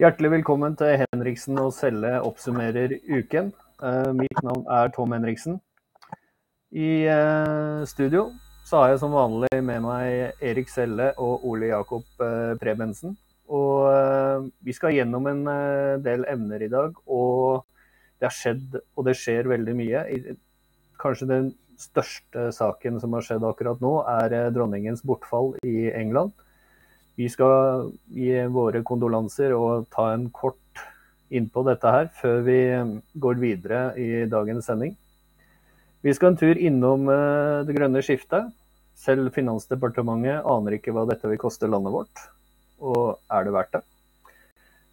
Hjertelig velkommen til Henriksen og Selle oppsummerer uken. Eh, mitt navn er Tom Henriksen. I eh, studio så har jeg som vanlig med meg Erik Selle og Ole Jakob eh, Prebensen. Og vi skal gjennom en del emner i dag. Og det har skjedd, og det skjer veldig mye. Kanskje den største saken som har skjedd akkurat nå, er dronningens bortfall i England. Vi skal gi våre kondolanser og ta en kort innpå dette her før vi går videre i dagens sending. Vi skal en tur innom eh, det grønne skiftet. Selv Finansdepartementet aner ikke hva dette vil koste landet vårt. Og er det verdt det?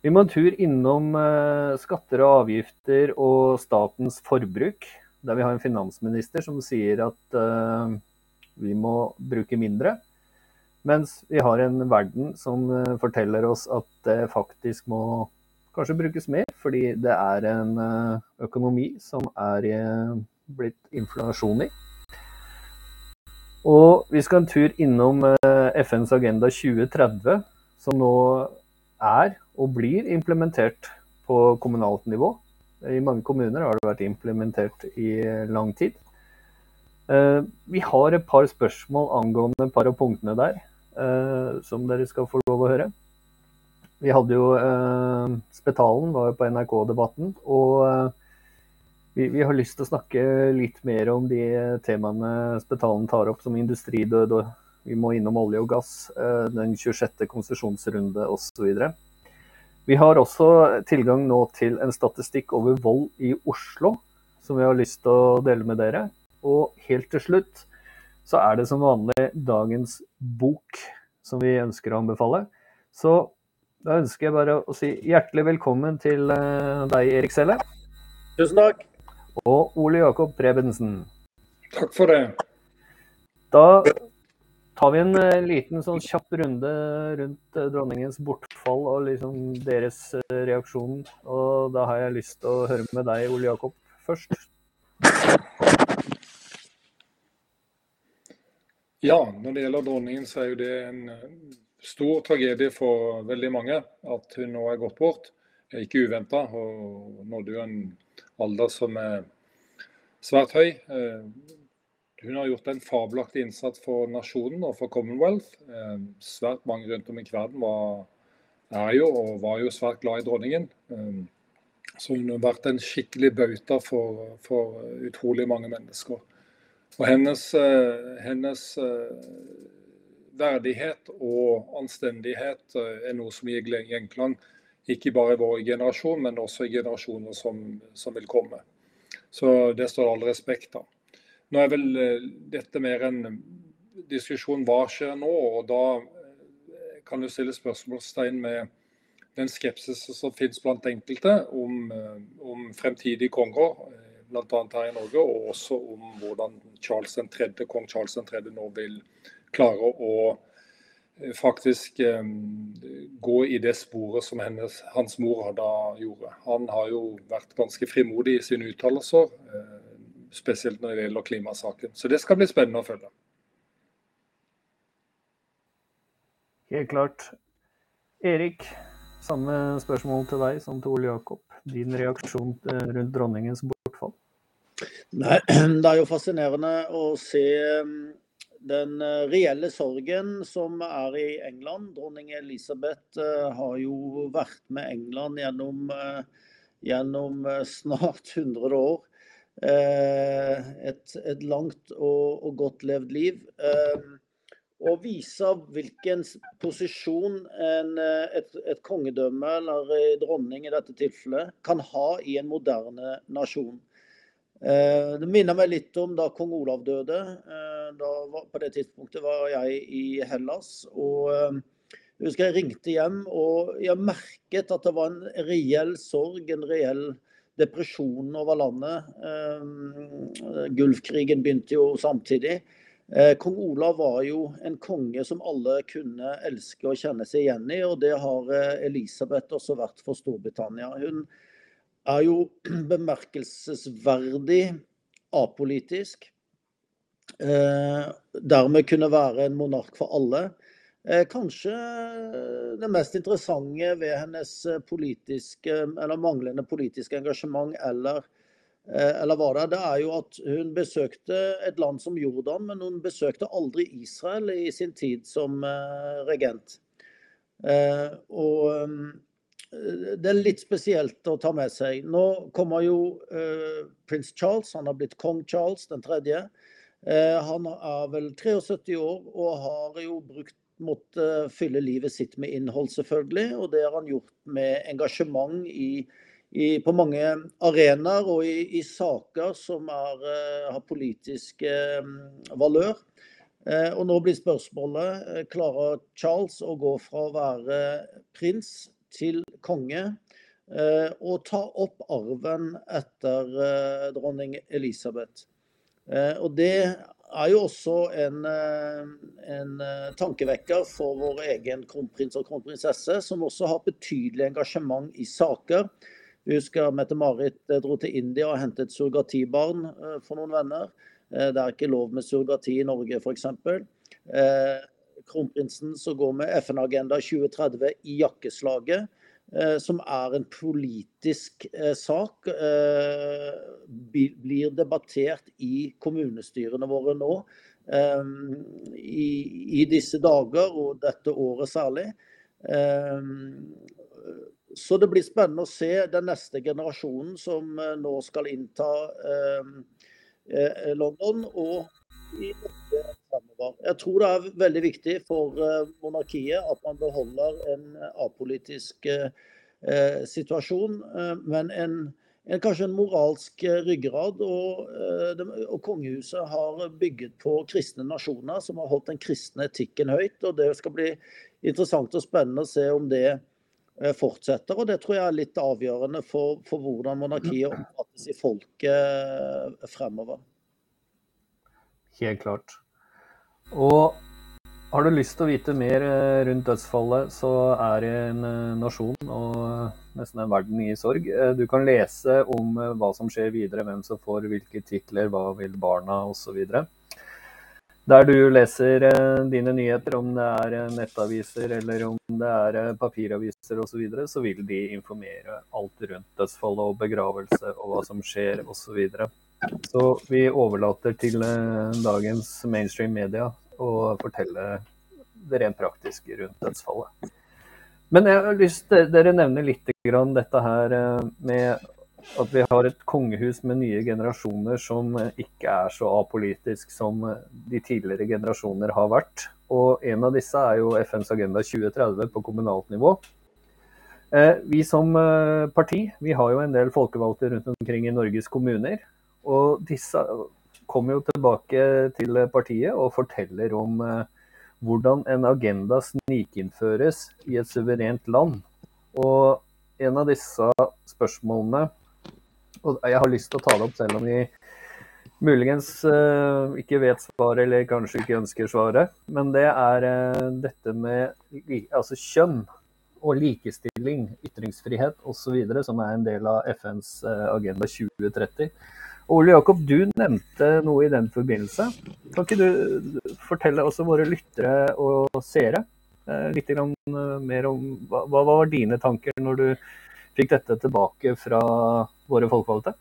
Vi må en tur innom eh, skatter og avgifter og statens forbruk. Der vi har en finansminister som sier at uh, vi må bruke mindre. Mens vi har en verden som eh, forteller oss at det faktisk må kanskje brukes mer, fordi det er en eh, økonomi som er eh, blitt inflasjon i. Og vi skal en tur innom FNs agenda 2030, som nå er og blir implementert på kommunalt nivå. I mange kommuner har det vært implementert i lang tid. Vi har et par spørsmål angående et par av punktene der. Eh, som dere skal få lov å høre. Vi hadde jo uh, Spetalen var jo på NRK-debatten. Og uh, vi, vi, har lyst til å snakke litt mer om de temaene Spetalen tar opp, som industridød. og Vi må innom olje og gass, den 26. konsesjonsrunde osv. Vi har også tilgang nå til en statistikk over vold i Oslo, som vi har lyst til å dele med dere. Og helt til slutt så er det som vanlig dagens bok som vi ønsker å anbefale. Så da ønsker jeg bare å si hjertelig velkommen til eh, deg, Erik Selle. Tusen takk. Og Ole Jakob Prebensen. Takk for det. Da tar vi en eh, liten sånn kjapp runde rundt eh, dronningens bortfall og liksom deres reaksjon. Og da har jeg lyst til å høre med deg, Ole Jakob, først. Ja, når det gjelder dronningen, så er jo det en stor tragedie for veldig mange at hun nå er gått bort. Ikke uventa, Hun nådde jo en alder som er svært høy. Eh, hun har gjort en fabelaktig innsats for nasjonen og for Commonwealth. Eh, svært mange rundt om i verden var, er jo og var jo svært glad i dronningen. Eh, så hun har vært en skikkelig bauta for, for utrolig mange mennesker. Og hennes, eh, hennes eh, verdighet og anstendighet eh, er noe som gir gjenklang ikke bare i vår generasjon, men også i generasjoner som, som vil komme. Så det står all respekt av. Nå er vel dette mer en diskusjon hva skjer nå, og da kan du stille spørsmålstegn med den skepsis som finnes blant enkelte om, om fremtidige konger bl.a. her i Norge, og også om hvordan Charles 3., kong Charles 3. nå vil klare å eh, faktisk um, gå i det sporet som hennes, hans mor da gjorde. Han har jo vært ganske frimodig i sine uttalelser, uh, spesielt når det gjelder klimasaken. Så det skal bli spennende å følge. Helt klart. Erik, samme spørsmål til deg som til Ole Jakob. Din reaksjon rundt dronningens bortfall? Nei, det er jo fascinerende å se um, den uh, reelle sorgen som er i England. Dronning Elisabeth uh, har jo vært med England gjennom, gjennom snart 100 år. Et, et langt og, og, godt levd liv. Og vise hvilken posisjon en, et, et, kongedømme, eller dronning i dette tilfellet, kan ha i en moderne nasjon. Eh, det minner meg litt om da kong Olav døde. Eh, da, på det tidspunktet var jeg i Hellas. og eh, jeg husker jeg ringte hjem og jeg merket at det var en reell sorg, en reell depresjon over landet. Gulfkrigen begynte jo samtidig. Kong Olav var jo en konge som alle kunne elske og kjenne seg igjen i, og det har Elisabeth også vært for Storbritannia. Hun er jo bemerkelsesverdig apolitisk. Eh, dermed kunne være en monark for alle. Eh, kanskje det mest interessante ved hennes politiske, eller manglende politiske engasjement eller, eller hva det det er jo at hun besøkte et land som Jordan, men hun besøkte aldri Israel i sin tid som regent. Og det er litt spesielt å ta med seg. Nå kommer jo prins Charles, han har blitt kong Charles den tredje. Eh, han er vel 73 år og har jo brukt måtte fylle livet sitt med innhold, selvfølgelig. Og det har han gjort med engasjement i, i, på mange arenaer og i, i saker som er, uh, har politisk eh, valør. Eh, og nå blir spørsmålet klarer Charles å gå fra å være prins til konge og ta opp arven etter dronning Elisabeth. Eh, og det er jo også en, eh, en eh, tankevekker for vår egen kronprins og kronprinsesse, som også har betydelig engasjement i saker. Vi husker Mette-Marit dro til India og hentet surrogatibarn for noen venner. Det er ikke lov med surrogati i Norge, f.eks. Kronprinsen som går med FN-agenda 2030 i jakkeslaget. Eh, som er en politisk eh, sak, eh, blir debattert i kommunestyrene våre nå. I disse dager, og dette året særlig. Så det blir spennende å se den neste generasjonen som nå skal innta London og i Norge fremover. Jeg tror det er veldig viktig for eh, monarkiet at man beholder en apolitisk eh, situasjon, eh, men en, en, kanskje en moralsk ryggrad. Og, og, kongehuset har bygget på kristne nasjoner som har holdt den kristne etikken høyt. og Det skal bli interessant og spennende å se om det fortsetter. og Det tror jeg er litt avgjørende for, for hvordan monarkiet oppfattes i folket fremover. Helt klart. Og har du lyst til å vite mer eh, rundt dødsfallet, så er det en eh, nasjon og eh, nesten en verden i sorg. Du kan lese om hva som skjer videre, hvem som får hvilke titler, hva vil barna osv. Der du leser dine nyheter, om det er nettaviser eller om det er papiraviser osv., så, videre, så vil de informere alt rundt dødsfallet og begravelse og hva som skjer osv. Så, videre. så vi overlater til dagens mainstream media å fortelle det rent praktiske rundt dødsfallet. Men jeg har lyst til dere nevner litt dette her eh, med at vi har et kongehus med nye generasjoner som ikke er så apolitisk som de tidligere generasjoner har vært. Og en av disse er jo FNs Agenda 2030 på kommunalt nivå. Eh, vi som eh, parti vi har jo en del folkevalgte rundt omkring i Norges kommuner. Og disse kommer jo tilbake til partiet og forteller om eh, hvordan en agenda snikinnføres i et suverent land. Og en av disse spørsmålene og Jeg har lyst til å ta det opp selv om vi muligens uh, ikke vet svaret, eller kanskje ikke ønsker svaret. Men det er uh, dette med altså kjønn og likestilling, ytringsfrihet osv., som er en del av FNs uh, Agenda 2030. Ole Jakob, du nevnte noe i den forbindelse. Kan ikke du fortelle også våre lyttere og seere eh, litt eh, mer om hva, hva var dine tanker når du fikk dette tilbake fra våre folkevalgte?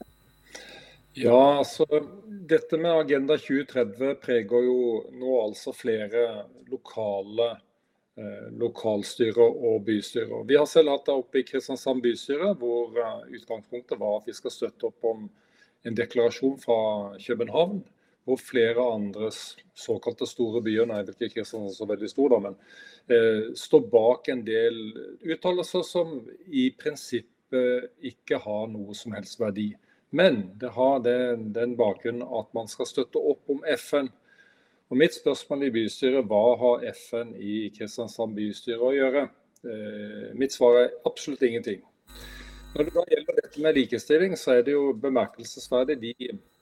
Ja, altså Dette med Agenda 2030 preger jo nå altså flere lokale eh, lokalstyrer og bystyrer. Vi har selv hatt det oppe i Kristiansand bystyre, hvor eh, utgangspunktet var at vi skal støtte opp om en deklarasjon fra København, hvor flere andre såkalte store byer nei, ikke Kristiansand så veldig stor da, men eh, står bak en del uttalelser som i prinsippet ikke har noe som helst verdi. Men det har den, den bakgrunnen at man skal støtte opp om FN. Og Mitt spørsmål i bystyret hva har FN i Kristiansand bystyre å gjøre? Eh, mitt svar er absolutt ingenting. Når det da gjelder dette med likestilling, så er det jo bemerkelsesverdig de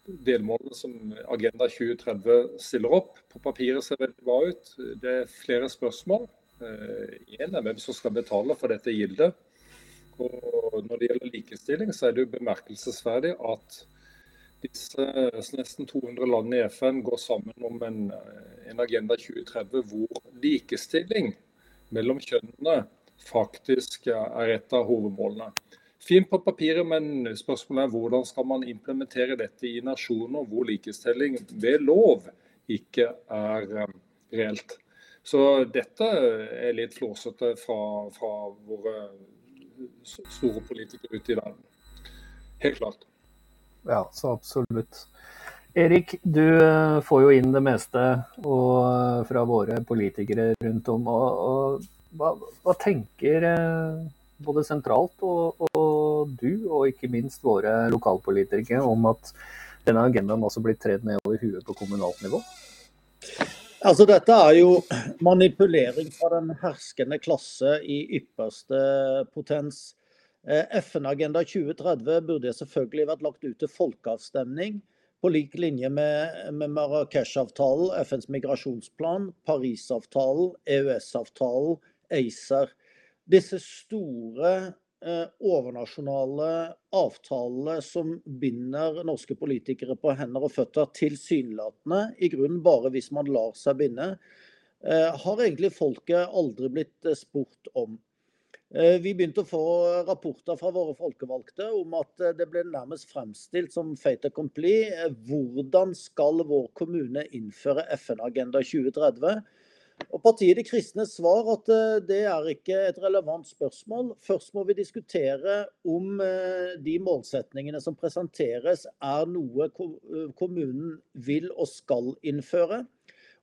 delmålene som Agenda 2030 stiller opp. På papiret ser veldig bra ut. Det er flere spørsmål. Én eh, er hvem som skal betale for dette gildet. Og når det gjelder likestilling, så er det jo bemerkelsesverdig at disse nesten 200 landene i FN går sammen om en, en Agenda 2030 hvor likestilling mellom kjønnene faktisk er et av hovedmålene. Fint på papiret, men spørsmålet er hvordan skal man implementere dette i nasjoner hvor likestilling ved lov ikke er um, reelt. Så dette er litt flåsete fra, fra våre store politikere ute i verden. Helt klart. Ja, så absolutt. Erik, du eh, får jo inn det meste og, eh, fra våre politikere rundt om. Og, og, hva, hva, tenker eh, både sentralt og, og, du, og ikke minst våre lokalpolitikere, om at denne agendaen også blir tredd ned over huet på kommunalt nivå? Altså, dette er jo manipulering fra den herskende klasse i ypperste potens. Eh, FN-agenda 2030 burde selvfølgelig vært lagt ut til folkeavstemning, på lik linje med, med Marrakech-avtalen, FNs migrasjonsplan, Parisavtalen, EØS-avtalen, ACER. Disse store eh, overnasjonale avtalene som binder norske politikere på hender og føtter, tilsynelatende, i grunnen bare hvis man lar seg binde, eh, har egentlig folket aldri blitt eh, spurt om. Vi begynte å få rapporter fra våre folkevalgte om at det ble nærmest fremstilt som fait accompli. Hvordan skal vår kommune innføre FN-agenda 2030? Og Partiet De kristne svar at det er ikke et relevant spørsmål. Først må vi diskutere om de målsetningene som presenteres er noe kommunen vil og skal innføre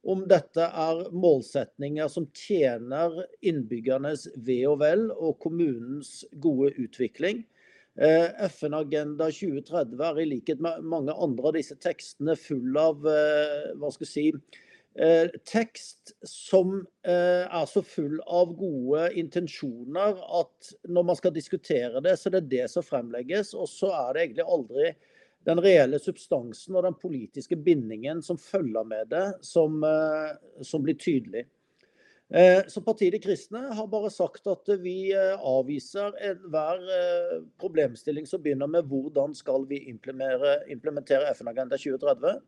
om dette er målsetninger som tjener innbyggernes ve og vel og kommunens gode utvikling. Eh, FN-agenda 2030 er i likhet med mange andre av disse tekstene full av eh, hva skal jeg si, eh, tekst som er så full av gode intensjoner at når man skal diskutere det, så er det det som fremlegges. Og så er det egentlig aldri den reelle substansen og den politiske bindingen som følger med det, som, eh, som blir tydelig. Eh, så Partiet De kristne har bare sagt at vi eh, avviser enhver problemstilling som begynner med hvordan skal vi implementere, implementere FN-agenda 2030.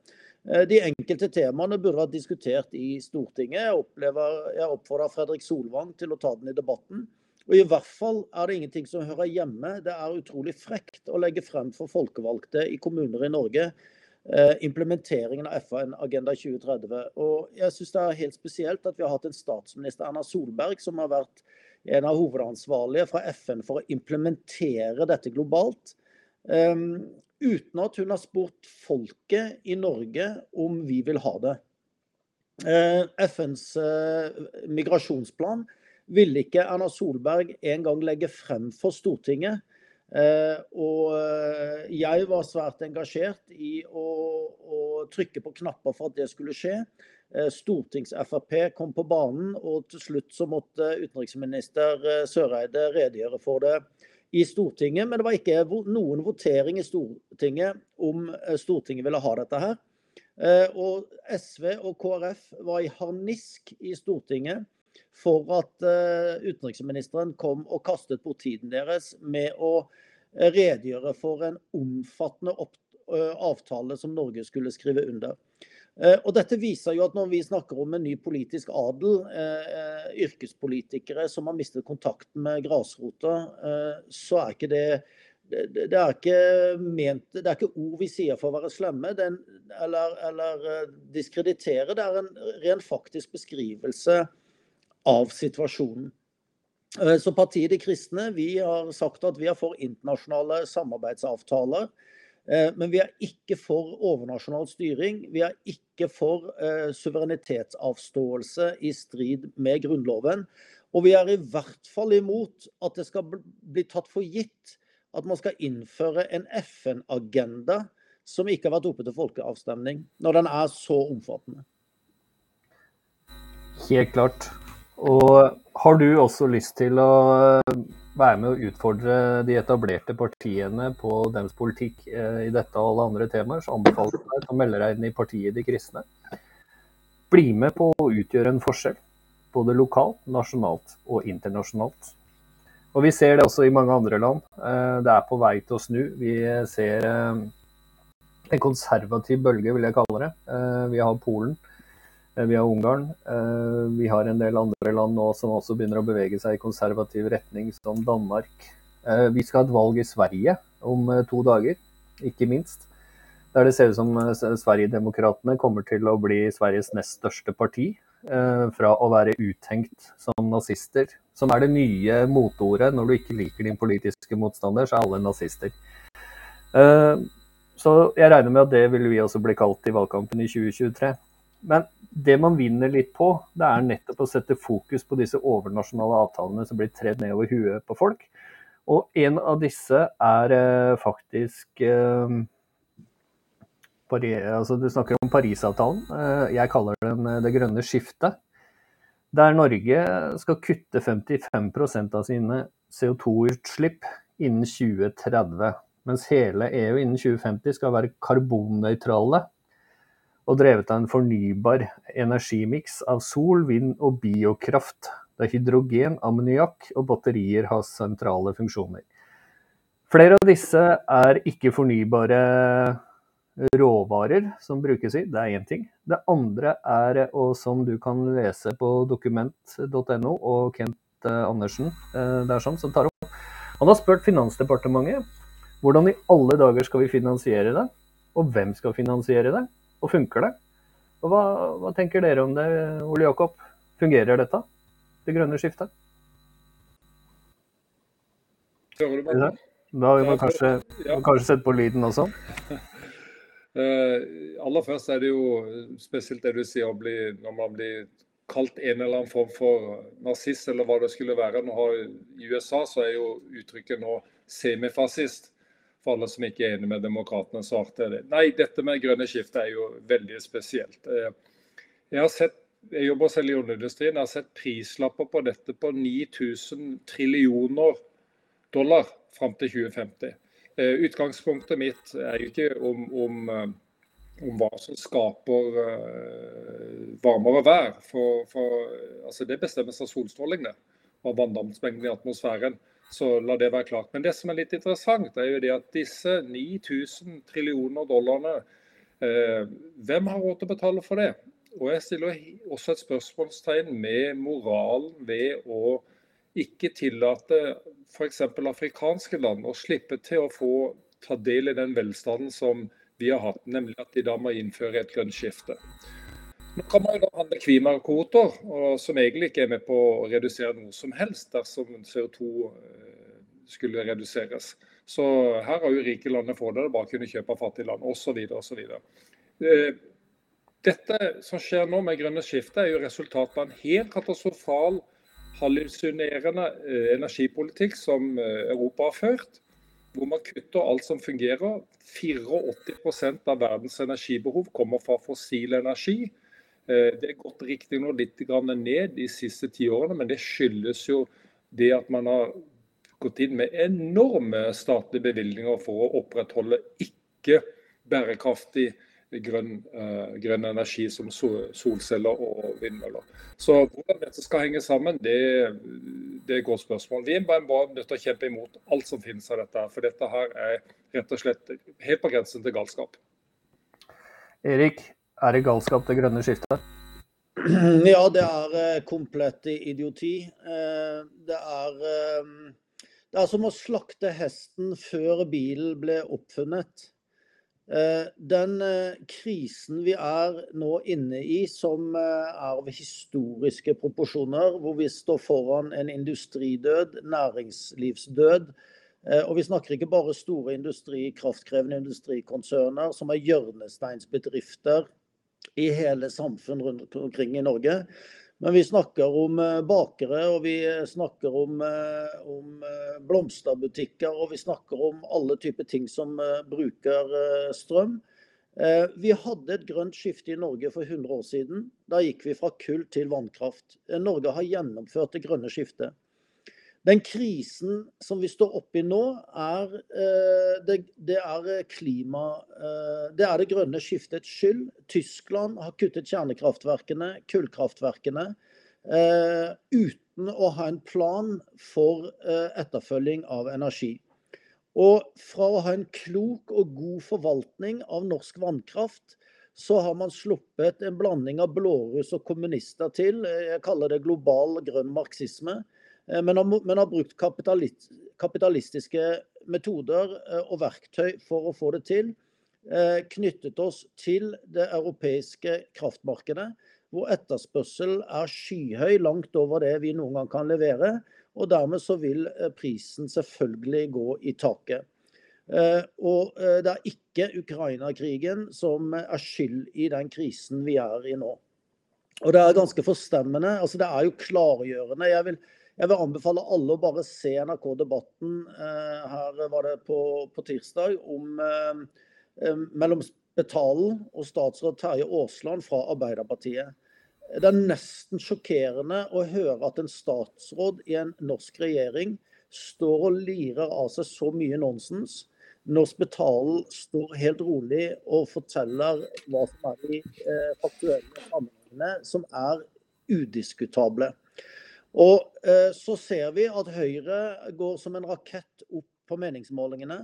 De enkelte temaene burde vært diskutert i Stortinget. Jeg, opplever, jeg oppfordrer Fredrik Solvang til å ta den i debatten. Og I hvert fall er det ingenting som hører hjemme. Det er utrolig frekt å legge frem for folkevalgte i kommuner i Norge eh, implementeringen av FN Agenda 2030. Og jeg synes det er helt spesielt at vi har hatt en statsminister, Erna Solberg, som har vært en av hovedansvarlige fra FN for å implementere dette globalt. Um, uten at hun har spurt folket i Norge om vi vil ha det. Uh, FNs uh, migrasjonsplan ville ikke Erna Solberg en gang legge frem for Stortinget. Eh, og eh, jeg var svært engasjert i å, å trykke på knapper for at det skulle skje. Eh, Stortings-Frp kom på banen, og til slutt så måtte utenriksminister Søreide redegjøre for det i Stortinget. Men det var ikke noen votering i Stortinget om Stortinget ville ha dette her. Og SV og KrF var i harnisk i Stortinget for at uh, utenriksministeren kom og kastet bort tiden deres med å redegjøre for en omfattende avtale som Norge skulle skrive under. Og Dette viser jo at når vi snakker om en ny politisk adel, yrkespolitikere som har mistet kontakten med grasrota, så er ikke det det, er ikke ment, det er ikke ord vi sier for å være slemme den, eller, eller diskreditere. Det er en ren faktisk beskrivelse av situasjonen. Eh, så Partiet De kristne vi har sagt at vi er for internasjonale samarbeidsavtaler. Eh, men vi er ikke for overnasjonal styring. Vi er ikke for eh, suverenitetsavståelse i strid med Grunnloven. Og vi er i hvert fall imot at det skal bli tatt for gitt at man skal innføre en FN-agenda som ikke har vært oppe til folkeavstemning, når den er så omfattende. Helt klart. Og har du også lyst til å eh, være med å utfordre de etablerte partiene på deres politikk eh, i dette og alle andre temaer, så anbefaler jeg deg å melde deg inn i partiet De kristne. Bli med på å utgjøre en forskjell, både lokalt, nasjonalt og internasjonalt. Og Vi ser det også i mange andre land. Eh, det er på vei til å snu. Vi ser en konservativ bølge, vil jeg kalle det. Vi har Polen, vi har Ungarn. Vi har en del andre land nå som også begynner å bevege seg i konservativ retning, som Danmark. Vi skal ha et valg i Sverige om to dager, ikke minst. Der det ser ut som Sverigedemokraterna kommer til å bli Sveriges nest største parti. Fra å være uthengt som nazister, som er det nye moteordet. Når du ikke liker din politiske motstander, så er alle nazister. Så jeg regner med at det vil vi også bli kalt i valgkampen i 2023. Men det man vinner litt på, det er nettopp å sette fokus på disse overnasjonale avtalene som blir tredd ned over huet på folk. Og en av disse er faktisk altså Du snakker om Parisavtalen. Jeg kaller den det grønne skiftet. Der Norge skal kutte 55% av sine CO2-utslipp innen 2030. Mens hele EU innen 2050 skal være karbonnøytrale og drevet av en fornybar energimiks av sol, vind og biokraft. Der hydrogen, ammoniakk og batterier har sentrale funksjoner. Flere av disse er ikke fornybare råvarer som brukes i, det er en ting. Det andre er, og som du kan lese på dokument.no og Kent Andersen der som tar opp. Han har spurt Finansdepartementet hvordan i alle dager skal vi finansiere det, og hvem skal finansiere det, og funker det? Og hva, hva tenker dere om det, Ole Jakob? Fungerer dette, det grønne skiftet? Da har vi kanskje, Ja. kanskje sette på lyden også. Uh, aller først er det jo spesielt det du sier bli, når man blir kalt en eller annen form for nazist, eller hva det skulle være. Nå har, I USA så er jo uttrykket nå semifascist. For alle som ikke er enig med demokratene, svarte det. Nei, dette med grønne skiftet er jo veldig spesielt. Eh, Jeg har sett, jeg jobber selv i oljeindustrien, jeg har sett prislapper på dette på 9000 trillioner dollar fram til 2050. Eh, Utgangspunktet mitt er jo ikke om, om, eh, om hva som skaper varmere vær. For, for altså det bestemmes av solstrålingene. Og vanndamsmengden i atmosfæren. Så la det være klart. Men det som er litt interessant, er jo det at disse 9000 trillioner dollarene eh, Hvem har råd til å betale for det? Og jeg stiller også et spørsmålstegn med moralen ved å ikke tillate f.eks. afrikanske land å slippe til å få ta del i den velstanden som vi har hatt, nemlig at de da må innføre et grønt skifte. Nå man jo da handle klimakvoter, som egentlig ikke er med på å redusere noe som helst dersom CO2 eh, skulle reduseres. Så her har jo rike land en fordel av bare kunne kjøpe av fattige land, osv. osv. Dette som skjer nå med grønne skiftet, er jo resultatet av en helt katastrofal hallusinerende energipolitikk som Europa har ført. Hvor man kutter alt som fungerer. 84% av verdens energibehov kommer fra fossil energi. Det er gått riktignok litt ned de siste ti årene, men det skyldes jo det at man har gått inn med enorme statlige bevilgninger for å opprettholde ikke bærekraftig grønn, grønn energi som solceller og vindmøller. Så hvordan dette skal henge sammen, det, det er et godt spørsmål. Vi er bare nødt til å kjempe imot alt som finnes av dette. For dette her er rett og slett helt på grensen til galskap. Erik, er det galskap det grønne skiftet? Ja, det er komplett idioti. Det er, det er som å slakte hesten før bilen ble oppfunnet. Den krisen vi er nå inne i, som er av historiske proporsjoner, hvor vi står foran en industridød, næringslivsdød. Og vi snakker ikke bare store industri, kraftkrevende industrikonserner som er hjørnesteinsbedrifter i hele samfunn rundt omkring i Norge. Men vi snakker om bakere, og vi snakker om, om blomsterbutikker, og vi snakker om alle typer ting som bruker strøm. Vi hadde et grønt skifte i Norge for 100 år siden. Da gikk vi fra kull til vannkraft. Norge har gjennomført det grønne skiftet. Den krisen som vi står oppe i nå, er det, det er klima, det er det grønne skiftets skyld. Tyskland har kuttet kjernekraftverkene, kullkraftverkene, uten å ha en plan for etterfølging av energi. Og fra å ha en klok og god forvaltning av norsk vannkraft, så har man sluppet en blanding av blåruss og kommunister til. Jeg kaller det global grønn marxisme. Eh, men har, men har brukt kapitalistiske metoder eh, og verktøy for å få det til. Eh, knyttet oss til det europeiske kraftmarkedet, hvor etterspørsel er skyhøy, langt over det vi noen gang kan levere. Og dermed så vil prisen selvfølgelig gå i taket. Og det er ikke Ukraina-krigen som er skyld i den krisen vi er i nå. Og det er ganske forstemmende. altså Det er jo klargjørende. Jeg vil, jeg vil anbefale alle å bare se NRK-debatten her var det på, på tirsdag om mellom Betalen og statsråd Terje Aasland fra Arbeiderpartiet. Det er nesten sjokkerende å høre at en statsråd i en norsk regjering står og lirer av seg så mye nonsens, når Spetalen står helt rolig og forteller hva som er de eh, faktuelle sammenhengene, som er udiskutable. Og eh, Så ser vi at Høyre går som en rakett opp på meningsmålingene,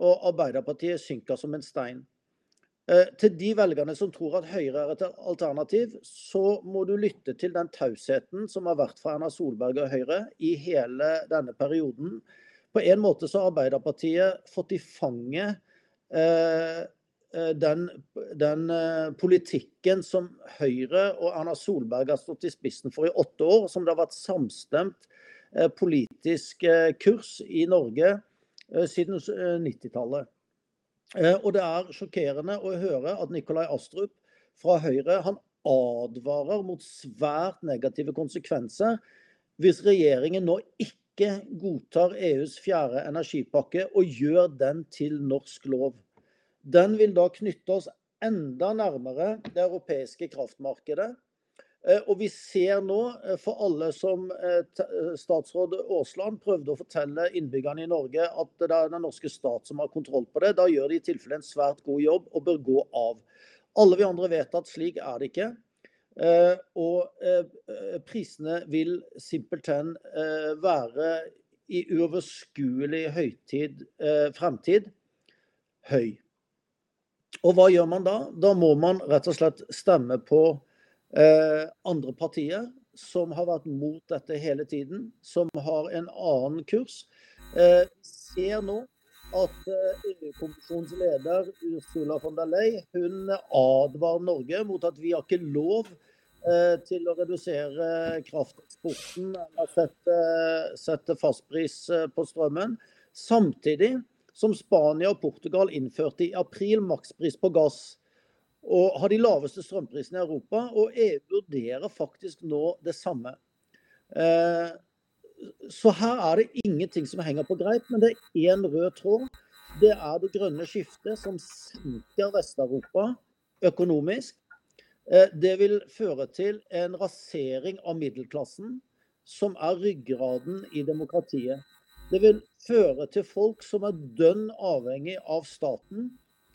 og Arbeiderpartiet synker som en stein. Eh, til de velgerne som tror at Høyre er et alternativ, så må du lytte til den tausheten som har vært fra Erna Solberg og Høyre i hele denne perioden. På en måte så har Arbeiderpartiet fått i fanget eh, den, den eh, politikken som Høyre og Erna Solberg har stått i spissen for i åtte år, som det har vært samstemt eh, politisk eh, kurs i Norge siden 90-tallet. Eh, og det er sjokkerende å høre at Nikolai Astrup fra Høyre han advarer mot svært negative konsekvenser hvis regjeringen nå ikke godtar EUs fjerde energipakke og gjør den til norsk lov. Den vil da knytte oss enda nærmere det europeiske kraftmarkedet. Eh, og vi ser nå, eh, for alle som eh, statsråd Aasland prøvde å fortelle innbyggerne i Norge at det er den norske stat som har kontroll på det, da gjør de i tilfelle en svært god jobb og bør gå av. Alle vi andre vet at slik er det ikke. Og prisene vil simpelthen være i uoverskuelig høytid, fremtid høy. Og hva gjør man da? Da må man rett og slett stemme på Eh, andre partier som har vært mot dette hele tiden, som har en annen kurs, eh, ser nå at eh, EU-kommisjonens leder Ursula von der Leyen hun advarer Norge mot at vi har ikke lov eh, til å redusere krafteksporten eller sette, sette fastpris eh, på strømmen. Samtidig som Spania og Portugal innførte i april makspris på gass og har de laveste strømprisene i Europa. Og EU vurderer faktisk nå det samme. Eh, så her er det ingenting som henger på greip, men det er én rød tråd. Det er det grønne skiftet som senker Vest-Europa økonomisk. Eh, det vil føre til en rasering av middelklassen, som er ryggraden i demokratiet. Det vil føre til folk som er dønn avhengig av staten,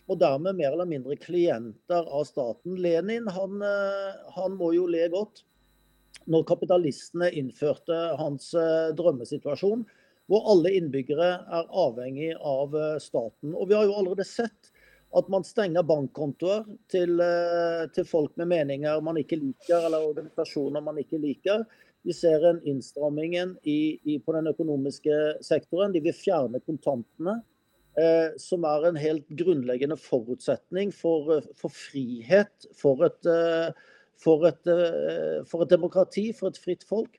og dermed mer eller mindre klienter av staten. Lenin han, eh, han må jo le godt når kapitalistene innførte hans eh, drømmesituasjon, hvor alle innbyggere er avhengig av eh, staten. Og Vi har jo allerede sett at man stenger bankkontoer til, til folk med meninger man ikke liker, eller organisasjoner man ikke liker. Vi ser en innstrammingen i, i, på den økonomiske sektoren. De vil fjerne kontantene. Eh, som er en helt grunnleggende forutsetning for, eh, for frihet, for et, eh, for, et, for et, demokrati, for et fritt folk.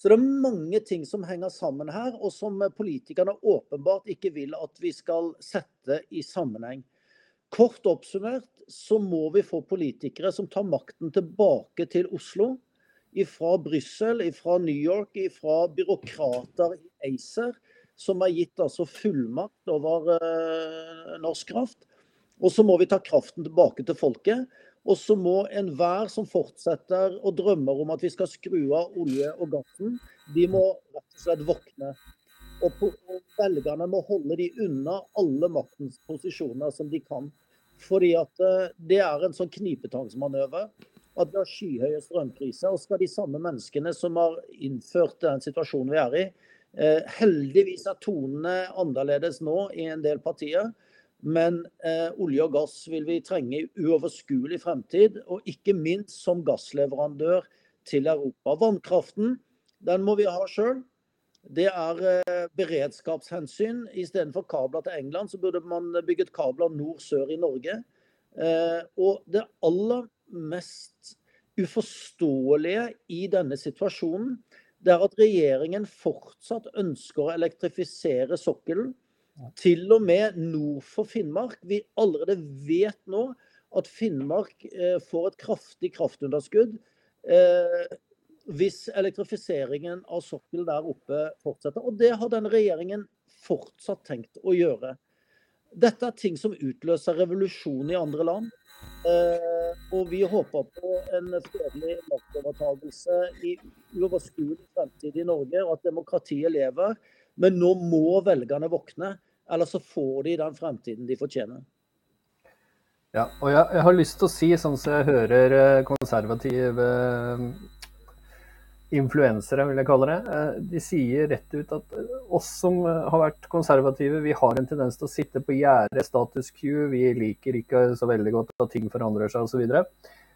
Så det er mange ting som henger sammen her, og som politikerne åpenbart ikke vil at vi skal sette i sammenheng. Kort oppsummert så må vi få politikere som tar makten tilbake til Oslo. Fra Brussel, fra New York, fra byråkrater i ACER som er gitt altså fullmakt over eh, norsk kraft. Og så må vi ta kraften tilbake til folket. Og så må enhver som fortsetter og drømmer om at vi skal skru av olje og gassen, de må rett og slett våkne. Og, velgerne må holde de unna alle maktens posisjoner som de kan. Fordi at eh, det er en sånn knipetangsmanøver at vi har skyhøye strømpriser. Og skal de samme menneskene som har innført den situasjonen vi er i, Eh, heldigvis er tonene annerledes nå i en del partier. Men eh, olje og gass vil vi trenge i uoverskuelig fremtid, og ikke minst som gassleverandør til Europa. Vannkraften den må vi ha sjøl. Det er eh, beredskapshensyn. Istedenfor kabler til England, så burde man bygget kabler nord-sør i Norge. Eh, og det aller mest uforståelige i denne situasjonen, det er at regjeringen fortsatt ønsker å elektrifisere sokkelen. Til og med nord for Finnmark. Vi allerede vet nå at Finnmark eh, får et kraftig kraftunderskudd eh, hvis elektrifiseringen av sokkelen der oppe fortsetter. Og det har denne regjeringen fortsatt tenkt å gjøre. Dette er ting som utløser revolusjon i andre land. Og vi håper på en fredelig maktovertagelse i uoverskuelig fremtid i Norge, og at demokratiet lever. Men nå må velgerne våkne, ellers så får de den fremtiden de fortjener. Ja, og jeg, jeg har lyst til å si, sånn som jeg hører eh, konservative influensere, vil jeg kalle det. Eh, de sier rett ut at eh, oss som eh, har vært konservative, vi har en tendens til å sitte på gjerdet, status quo. Vi liker ikke så veldig godt at ting forandrer seg osv.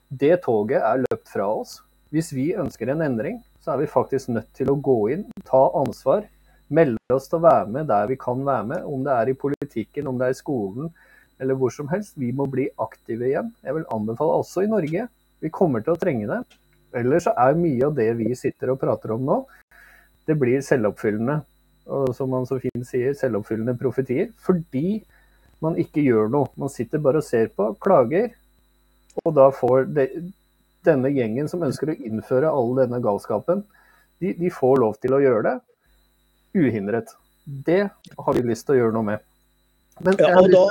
Det toget er løpt fra oss. Hvis vi ønsker en endring, så er vi faktisk nødt til å gå inn, ta ansvar. Melde oss til å være med der vi kan være med, om det er i politikken, om det er i skolen eller hvor som helst. Vi må bli aktive igjen. Jeg vil anbefale også i Norge. Vi kommer til å trenge det. Ellers så er mye av det vi sitter og prater om nå, det blir selvoppfyllende. Og som man så fint sier, selvoppfyllende profetier. Fordi man ikke gjør noe. Man sitter bare og ser på, klager. Og da får de, denne gjengen som ønsker å innføre all denne galskapen, de, de, får lov til å gjøre det uhindret. Det har vi lyst til å gjøre noe med. Men, ja, og da,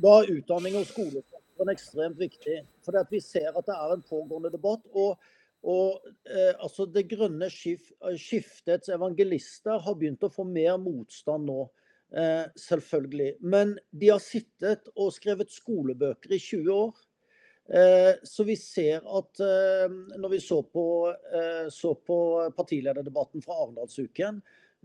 da utdanning og skole sektoren ekstremt viktig. For vi ser at det er en pågående debatt. og, og eh, altså Det grønne skif, skiftets evangelister har begynt å få mer motstand nå. Eh, selvfølgelig. Men de har sittet og skrevet skolebøker i 20 år. Eh, så vi ser at eh, når vi så på, eh, så på partilederdebatten fra Arendalsuken,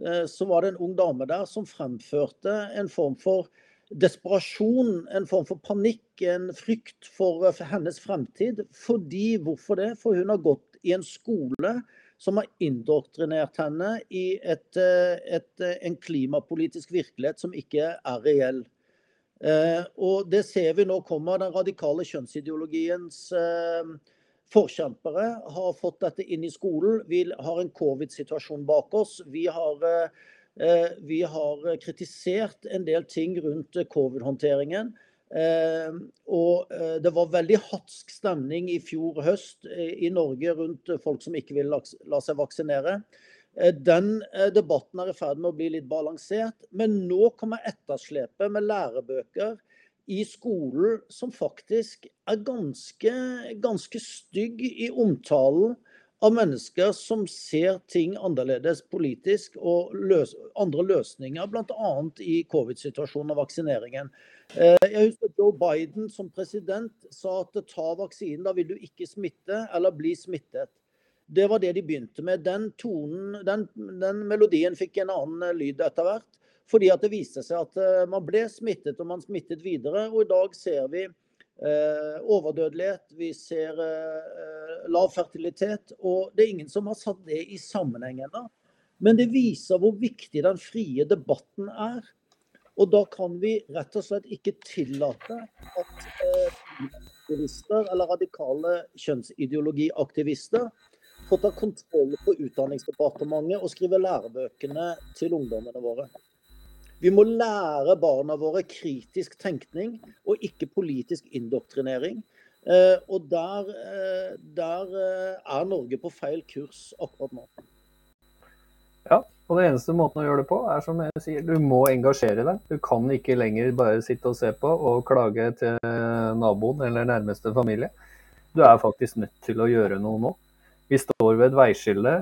eh, så var det en ung dame der som fremførte en form for desperasjon, en form for panikk, en frykt for, for hennes fremtid. Fordi, hvorfor det? For hun har gått i en skole som har indoktrinert henne i et, et, en klimapolitisk virkelighet som ikke er reell. Eh, og det ser vi nå kommer. Den radikale kjønnsideologiens eh, forkjempere har fått dette inn i skolen. Vi har en covid-situasjon bak oss. Vi har eh, Eh, vi har kritisert en del ting rundt covid-håndteringen. Eh, og eh, det var veldig hatsk stemning i fjor høst i Norge rundt folk som ikke ville la seg vaksinere. Den debatten er i ferd med å bli litt balansert. Men nå kommer etterslepet med lærebøker i skolen som faktisk er ganske, ganske stygg i omtalen av mennesker som ser ting annerledes politisk, og løs andre løsninger, bl.a. i covid-situasjonen og vaksineringen. Eh, jeg husker Joe Biden som president sa at ta vaksinen, da vil du ikke smitte eller bli smittet. Det var det de begynte med. Den tonen, den, den melodien fikk en annen lyd etter hvert. Fordi at det viste seg at eh, man ble smittet, og man smittet videre. Og i dag ser vi Eh, overdødelighet, vi ser eh, lav fertilitet. Og det er ingen som har satt det i sammenheng ennå. Men det viser hvor viktig den frie debatten er. Og da kan vi rett og slett ikke tillate at eh, aktivister eller radikale kjønnsideologiaktivister får ta kontroll på Utdanningsdepartementet og skrive lærebøkene til ungdommene våre. Vi må lære barna våre kritisk tenkning og ikke politisk indoktrinering. Eh, og der, eh, der, eh, er Norge på feil kurs akkurat nå. Ja, og det eneste måten å gjøre det på, er som jeg sier, du må engasjere deg. Du kan ikke lenger bare sitte og se på og klage til naboen eller nærmeste familie. Du er faktisk nødt til å gjøre noe nå. Vi står ved et veiskille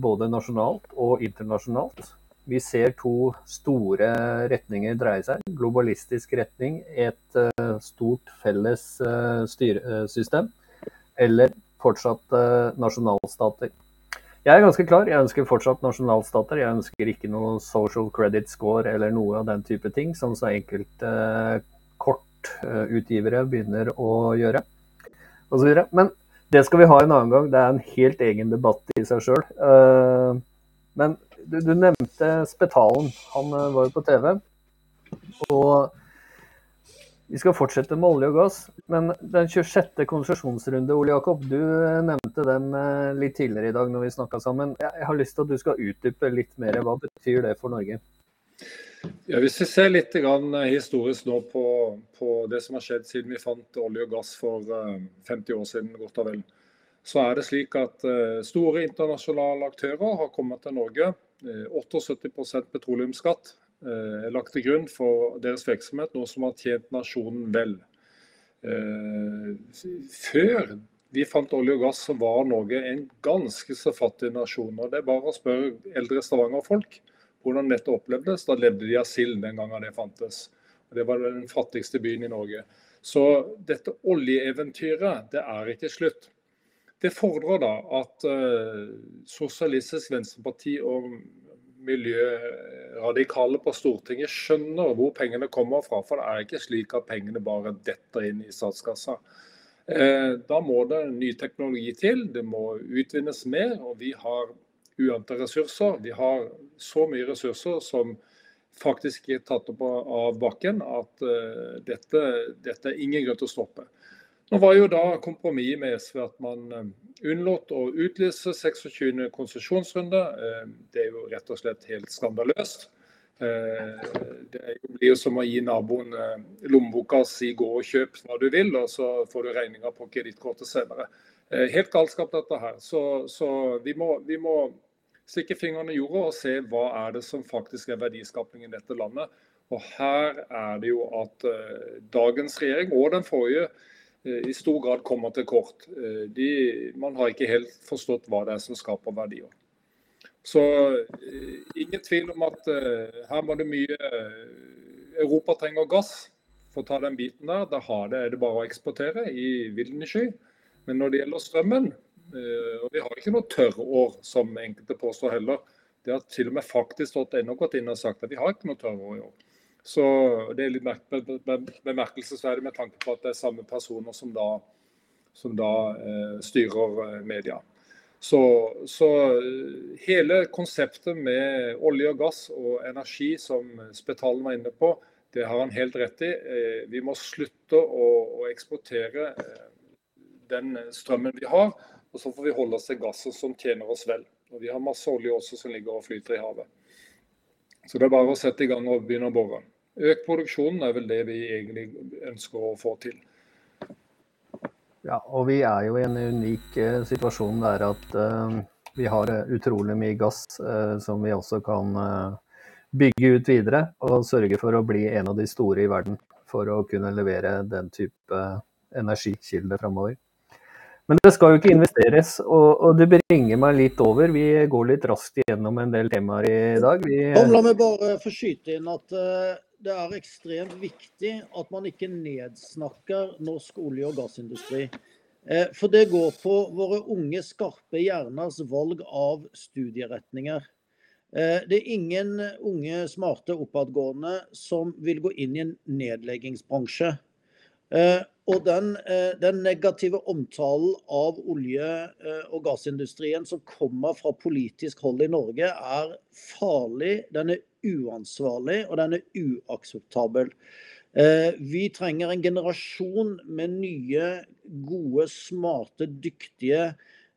både nasjonalt og internasjonalt. Vi ser to store retninger dreie seg. Globalistisk retning, et uh, stort felles uh, styresystem, eller fortsatt nasjonalstater. Jeg er ganske klar. Jeg ønsker fortsatt nasjonalstater. Jeg ønsker ikke noe social credit score eller noe av den type ting, som så enkelte kortutgivere begynner å gjøre. Men det skal vi ha en annen gang. Det er en helt egen debatt i seg sjøl. Men du, du, nevnte Spetalen. Han var jo på TV. Og vi skal fortsette med olje og gass, men den 26. konsesjonsrunde, Ole Jakob, du nevnte den eh, litt tidligere i dag når vi snakka sammen. Jeg har lyst til at du skal utdype litt mer. Hva betyr det for Norge? Ja, hvis vi ser litt historisk nå på, på, det som har skjedd siden vi fant olje og gass for 50 eh, år siden, godt og vel, så er det slik at eh, store internasjonale aktører har kommet til Norge. 78 petroleumsskatt Eh, er lagt til grunn for deres virksomhet, noe som har tjent nasjonen vel. Eh, før vi fant olje og gass, så var Norge en ganske så fattig nasjon. og Det er bare å spørre eldre Stavanger-folk hvordan dette opplevdes. Da levde de av sild den gangen det fantes. Det var den fattigste byen i Norge. Så dette oljeeventyret, det er ikke slutt. Det fordrer da at uh, Sosialistisk Venstreparti og miljøradikale på Stortinget skjønner hvor pengene kommer fra. For det er ikke slik at pengene bare detter inn i statskassa. Eh, da må det ny teknologi til, det må utvinnes mer. Og vi har uante ressurser. Vi har så mye ressurser som faktisk er tatt opp av bakken at uh, dette, dette, er ingen grunn til å stoppe. Nå var jo da kompromisset med SV at man uh, unnlot å utlyse 26. konsesjonsrunde. Eh, det er jo rett og slett helt skandaløst. Eh, det blir jo som å gi naboen eh, lommeboka si 'gå og kjøp hva du vil', og så får du regninga på kredittkortet senere. Helt galskap dette her. Så, så vi, må, vi, må, stikke fingrene i jorda og se hva er det som faktisk er verdiskapning i dette landet. Og her er det jo at dagens regjering og den forrige Eh, i stor grad kommer til kort. Eh, de, man har ikke helt forstått hva det er som skaper verdier. Så eh, ingen tvil om at her må det mye Europa trenger gass for å ta den biten der. Da det, er det bare å eksportere i vilden sky. Men når det gjelder strømmen, og vi har ikke noe tørrår som enkelte påstår heller. Det har til og med faktisk.no gått inn og sagt at vi har ikke noe tørrår i år. Så Det er litt bemerkelsesverdig med tanke på at det er samme personer som da, som da eh, styrer eh, media. Så, så, eh, hele konseptet med olje og gass og energi, som Spetalen var inne på, det har han helt rett i. Eh, vi må slutte å, å eksportere eh, den strømmen vi har, og så får vi holde oss til gassen som tjener oss vel. Og Vi har masse olje også som ligger og flyter i havet. Så det er bare å sette i gang og begynne å bore. Økt produksjon er vel det vi egentlig ønsker å få til. Ja, og vi er jo i en unik eh, situasjon der at eh, vi har uh, utrolig mye gass som vi også kan bygge ut videre. Og sørge for å bli en av de store i verden for å kunne levere den type energikilde framover. Men det skal jo ikke investeres, og, og, det bringer meg litt over. Vi går litt raskt gjennom en del temaer i dag. Vi... La meg bare få skyte inn at det er ekstremt viktig at man ikke nedsnakker norsk olje- og gassindustri. Eh, for det går på våre unge, skarpe hjerners valg av studieretninger. Eh, det er ingen unge, smarte, oppadgående som vil gå inn i en nedleggingsbransje. Eh, og den, den, negative omtalen av olje- og gassindustrien som kommer fra politisk hold i Norge, er farlig. Den er uansvarlig, og den er uakseptabel. Eh, vi trenger en generasjon med nye, gode, smarte, dyktige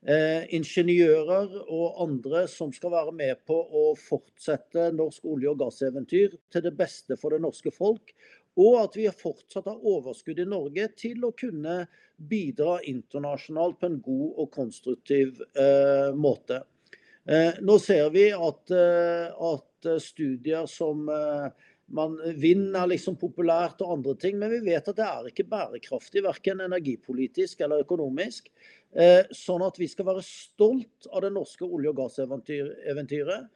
eh, ingeniører og andre som skal være med på å fortsette norsk olje- og gasseventyr til det beste for det norske folk. Og at vi fortsatt har overskudd i Norge til å kunne bidra internasjonalt på en god og konstruktiv eh, måte. Eh, nå ser vi at, eh, at Eh, studier som eh, man vinner liksom populært og andre ting, men vi vet at det er ikke bærekraftig, verken energipolitisk eller økonomisk. Eh, sånn at vi skal være stolt av det norske olje- og gasseventyret.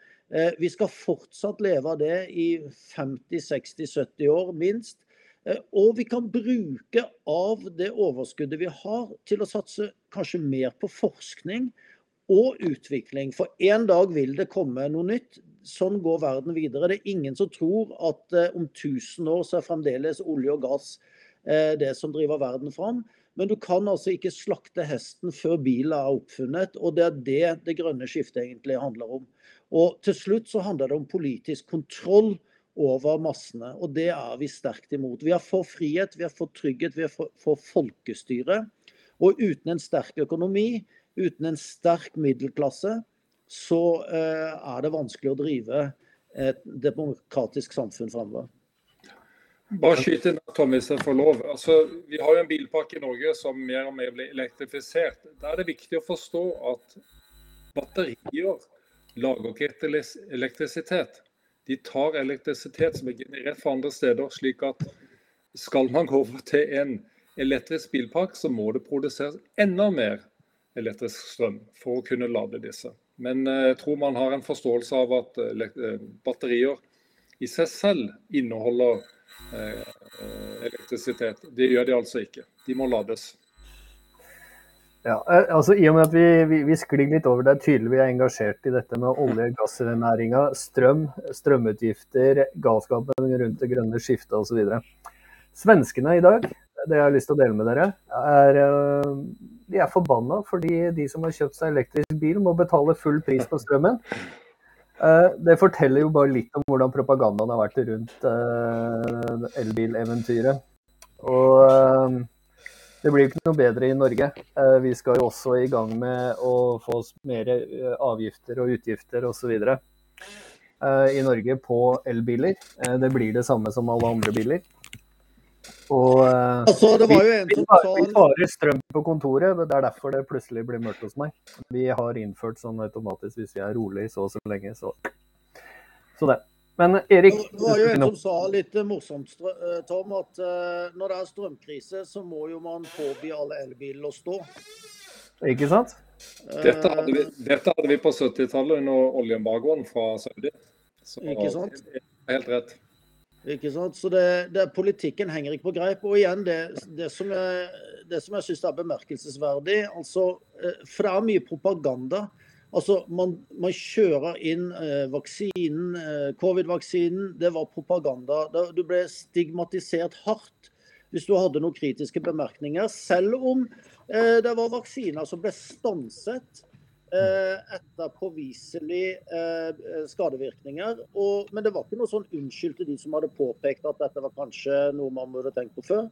Vi skal fortsatt leve av det i 50-60-70 år, minst. Og vi kan bruke av det overskuddet vi har, til å satse kanskje mer på forskning og utvikling. For en dag vil det komme noe nytt. Sånn går verden videre. Det er ingen som tror at eh, om 1000 år så er fremdeles olje og gass eh, det som driver verden fram. Men du kan altså ikke slakte hesten før bilen er oppfunnet. Og det er det det grønne skiftet egentlig handler om. Og til slutt så handler det om politisk kontroll over massene. Og det er vi sterkt imot. Vi er for frihet, vi er for trygghet, vi er for, for folkestyre. Og uten en sterk økonomi, uten en sterk middelklasse, så eh, er det vanskelig å drive et demokratisk samfunn framover. Bare skyte inn, Tom, hvis jeg får lov. Altså, vi har jo en bilpakke i Norge som mer og mer blir elektrifisert. Da er det viktig å forstå at batterier lager ikke elektrisitet. De tar elektrisitet som er generert fra andre steder. slik at skal man gå over til en elektrisk bilpark, så må det produseres enda mer elektrisk strøm for å kunne lade disse. Men eh, jeg tror man har en forståelse av at eh, batterier i seg selv inneholder eh, elektrisitet. Det gjør de altså ikke. De må lades. Ja, eh, altså I og med at vi, vi, vi sklir litt over, det er tydelig vi er engasjert i dette med olje- og gassnæringa, strøm, strømutgifter, galskapen rundt det grønne skiftet osv. Svenskene i dag, det jeg har lyst til å dele med dere, er eh, de er forbanna fordi de som har kjøpt seg elektrisk bil, må betale full pris på strømmen. Eh, det forteller jo bare litt om hvordan propagandaen har vært rundt elbileventyret. Og det blir ikke noe bedre i Norge. Eh, vi skal jo også i gang med å få mer eh, avgifter og utgifter osv. Eh, i Norge på elbiler. Det blir det samme som alle andre biler. Og altså, det var jo en vi, sa Vi sparer strøm på kontoret, det er derfor det plutselig blir mørkt hos meg. Vi har innført sånn automatisk hvis vi er rolig så og så lenge, så, så det. Men Erik Det var jo en som sa litt morsomt, eh, Tom, at uh, når det er strømkrise, så må jo man påby alle elbiler å stå. Ikke sant? Dette hadde vi, dette hadde vi på 70-tallet under oljeembargoen fra Saudi. Så ikke sant? Helt rett. Ikke sant? Så det, det, politikken henger ikke på greip. Og igjen, det, det som jeg, det som jeg syns er bemerkelsesverdig altså, eh, For det er mye propaganda Altså, man, man kjører inn eh, vaksinen, eh, covid-vaksinen. Det var propaganda. Du ble stigmatisert hardt hvis du hadde noen kritiske bemerkninger. Selv om eh, det var vaksiner som ble stanset etter påviselig eh, skadevirkninger. Og, men det var ikke noe sånn unnskyld til de som hadde påpekt at dette var kanskje noe man burde tenkt på før.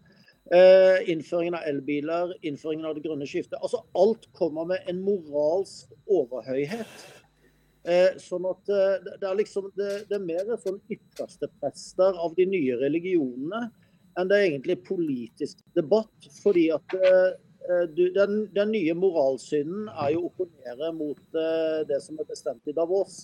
Eh, innføringen av elbiler, innføringen av det grønne skiftet. Altså alt kommer med en moralsk overhøyhet. Eh, sånn at eh, det er liksom det, det er mer sånn ytterste prester av de nye religionene enn det er egentlig politisk debatt. Fordi at den, den, nye moralsynden er jo å opponere mot det som er bestemt i Davos.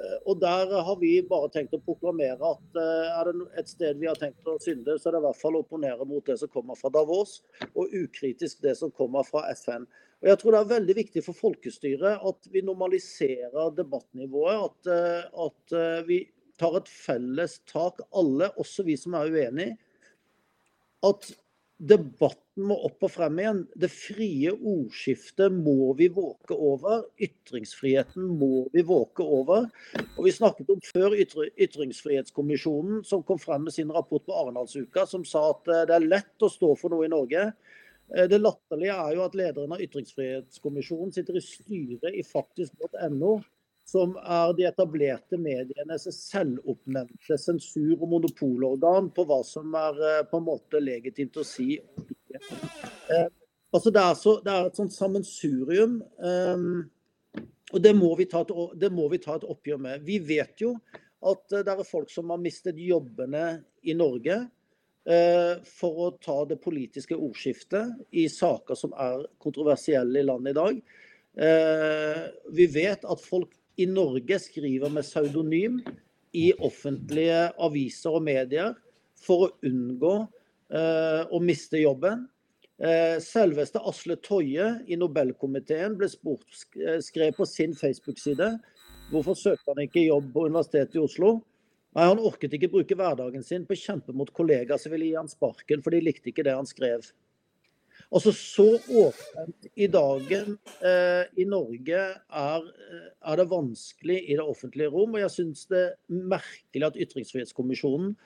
Eh, og Der har vi bare tenkt å proklamere at eh, er det et sted vi har tenkt å synde, så er det i hvert fall å opponere mot det som kommer fra Davos, og ukritisk det som kommer fra FN. Og jeg tror Det er veldig viktig for folkestyret at vi normaliserer debattnivået. At, eh, at vi tar et felles tak, alle, også vi som er uenige. At Debatten må opp og frem igjen. Det frie ordskiftet må vi våke over. Ytringsfriheten må vi våke over. Og Vi snakket om før Ytringsfrihetskommisjonen, som kom frem med sin rapport på Arendalsuka, som sa at eh, det er lett å stå for noe i Norge. Eh, det latterlige er jo at lederen av Ytringsfrihetskommisjonen sitter i styret i faktisk.no som er de etablerte medienes selvoppnevnte sensur- og monopolorgan på hva som er eh, på en måte legitimt å si. Eh, altså det, er så, det er et sånt sammensurium, eh, og det må, et, det må, vi ta et, oppgjør med. Vi vet jo at det er folk som har mistet jobbene i Norge for å ta det politiske ordskiftet i saker som er kontroversielle i landet i dag. Vi vet at folk i Norge skriver med pseudonym i offentlige aviser og medier for å unngå eh, å miste jobben. Eh, selveste Asle Toje i Nobelkomiteen ble spurt, eh, skrev på sin Facebook-side hvorfor søkte han ikke jobb på Universitetet i Oslo. Nei, Han orket ikke bruke hverdagen sin på å kjempe mot kollegaer som ville gi han sparken, for de likte ikke det han skrev. Altså Så åpent i dagen eh, i Norge er, er, det vanskelig i det offentlige rom. Og jeg syns det er merkelig at Ytringsfrihetskommisjonen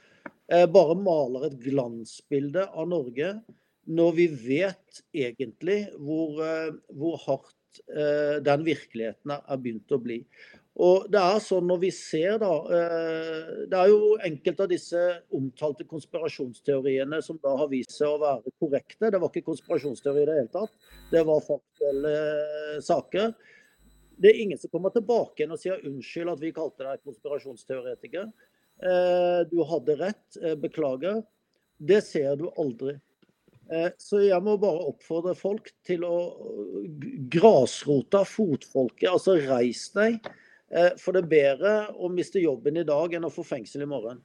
eh, bare maler et glansbilde av Norge, når vi vet egentlig hvor, eh, hvor hardt eh, den virkeligheten er begynt å bli. Og det er sånn når vi ser da eh, Det er jo enkelte av disse omtalte konspirasjonsteoriene som da har vist seg å være korrekte. Det var ikke konspirasjonsteori i det hele tatt. Det var faktuelle eh, saker. Det er ingen som kommer tilbake igjen og sier unnskyld at vi kalte deg konspirasjonsteoretiker. Eh, du hadde rett, beklager. Det ser du aldri. Så jeg må bare oppfordre folk til å grasrota, fotfolket, altså reis deg. Eh, for det er bedre å miste jobben i dag enn å få fengsel i morgen.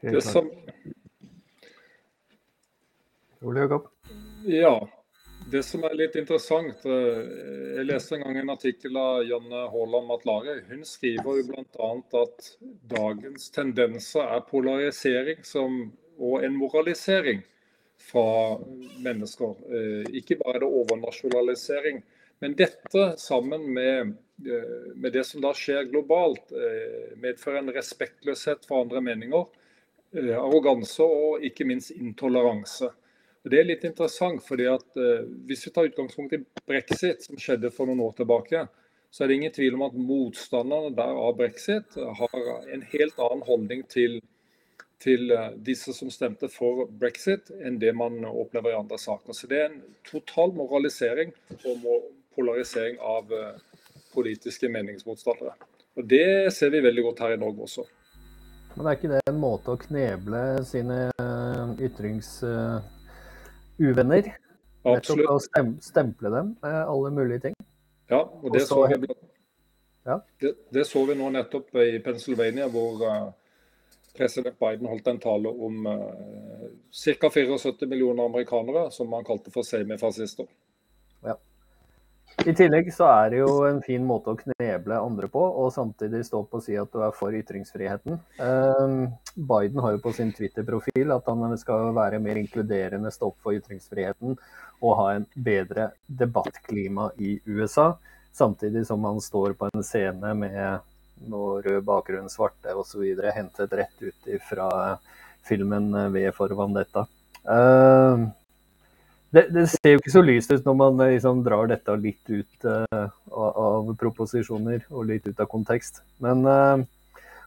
Det som... Ja. Det som er litt interessant eh, Jeg leste en gang en artikkel av Janne Haaland Matlare. Hun skriver jo bl.a. at dagens tendenser er polarisering som, og en moralisering fra mennesker. Eh, ikke bare er det overnasjonalisering. Men dette sammen med med det som da skjer globalt, eh, medfører en respektløshet for andre meninger, eh, arroganse og ikke minst intoleranse. Det er litt interessant, fordi at Hvis vi tar utgangspunkt i brexit, som skjedde for noen år tilbake, så er det ingen tvil om at motstanderne der av brexit har en helt annen holdning til, til disse som stemte for brexit, enn det man opplever i andre saker. Så det er en total moralisering og polarisering av politiske meningsmotstandere. Og Det ser vi veldig godt her i Norge også. Men er ikke det en måte å kneble sine eh, ytringsuvenner? Uh, Nettopp å stemple dem med alle mulige ting? Ja, og det, så, vi, ja. det, det så vi nå nettopp i Pennsylvania, hvor uh, president Biden holdt en tale om uh, ca. 74 millioner amerikanere, som han kalte for semifascister. Ja. I tillegg så er det jo en fin måte å kneble andre på, og samtidig stå på å si at du er for ytringsfriheten. Ehm, Biden har jo på sin Twitter-profil at han skal være mer inkluderende, stå opp for ytringsfriheten og ha en bedre debattklima i USA. Samtidig som han står på en scene med noe rød bakgrunn, svarte osv. hentet rett ut fra filmen V for Vandetta. Uh, det, det, ser jo ikke så lyst ut når man eh, liksom drar dette litt ut uh, av proposisjoner og litt ut av kontekst. Men uh,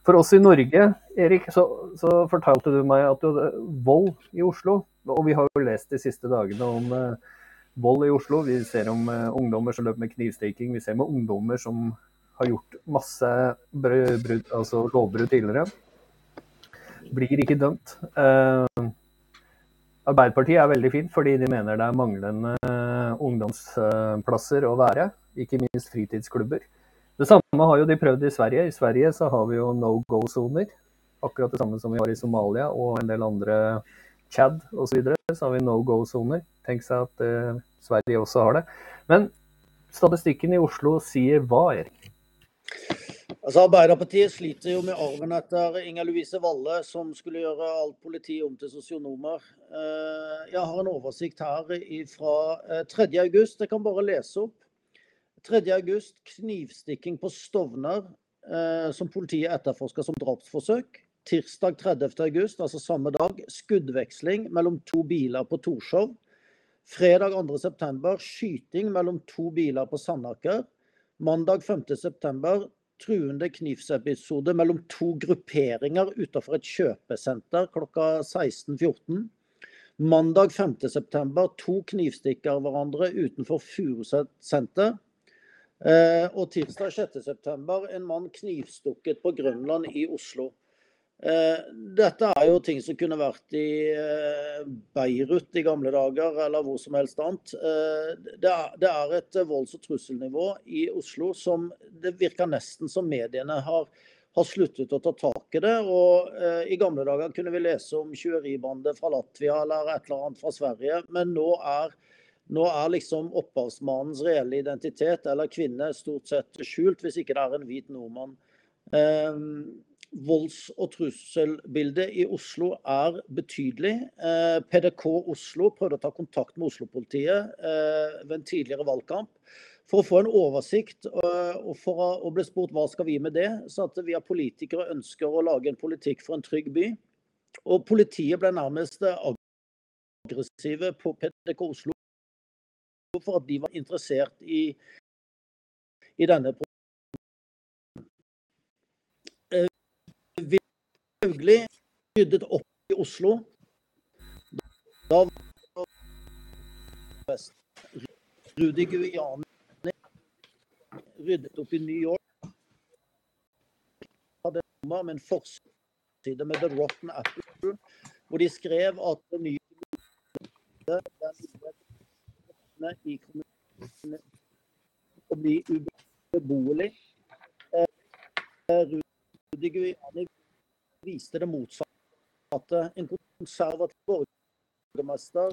for oss i Norge, Erik, så, så, fortalte du meg at du vold i Oslo. Og vi har jo lest de siste dagene om uh, vold i Oslo. Vi ser om ungdommer som løper med knivstikking. Vi ser med ungdommer som har gjort masse brud, altså lovbrudd tidligere. Blir ikke dømt. Uh, Arbeiderpartiet er veldig fint, fordi de mener det er manglende eh, ungdomsplasser å være. Ikke minst fritidsklubber. Det samme har jo de prøvd i Sverige. I Sverige så har vi jo no go-soner. Akkurat det samme som vi har i Somalia og en del andre Chad osv. Så, videre, så har vi no go-soner. Tenk seg at eh, Sverige også har det. Men statistikken i Oslo sier hva, Erik? Altså Arbeiderpartiet sliter jo med arven etter Inger Louise Valle, som skulle gjøre alt politi om til sosionomer. Eh, jeg har en oversikt her fra 3.8. Eh, jeg kan bare lese opp. 3.8. knivstikking på Stovner, eh, som politiet etterforsker som drapsforsøk. Tirsdag 30.8, altså samme dag, skuddveksling mellom to biler på Torshov. Fredag 2.9, skyting mellom to biler på Sandaker. Mandag 5.9, truende knivsepisode mellom to grupperinger utenfor et kjøpesenter klokka 16.14. Mandag 5.9. to knivstikker hverandre utenfor Furuset senter. Eh, og tirsdag 6.9. en mann knivstukket på Grønland i Oslo. Eh, dette er jo ting som kunne vært i eh, Beirut i gamle dager, eller hvor som helst annet. Eh, det er, et volds- og trusselnivå i Oslo som det virker nesten som mediene har, har sluttet å ta tak i det. Og I gamle dager kunne vi lese om tjuveribandet fra Latvia eller et eller annet fra Sverige, men nå er nå er liksom opphavsmannens reelle identitet eller kvinne stort sett skjult, hvis ikke det er en hvit nordmann. Volds- og trusselbildet i Oslo er betydelig. Eh, PDK Oslo prøvde å ta kontakt med Oslo-politiet eh, ved en tidligere valgkamp for å få en oversikt. eh, Og for å, bli spurt hva skal vi med det, så at vi har politikere ønsker å lage en politikk for en trygg by. Og politiet ble nærmest aggressive på PDK Oslo for at de var interessert i, i denne Hauglie ryddet opp i Oslo. Da var vest. Rudi Guiani ryddet opp i New York. Hadde med en forside med The Rotten Apple, hvor de skrev at det nye i kommunen å bli ubeboelig. Rudi Guiani viste det motsatte. En konservativ borgermester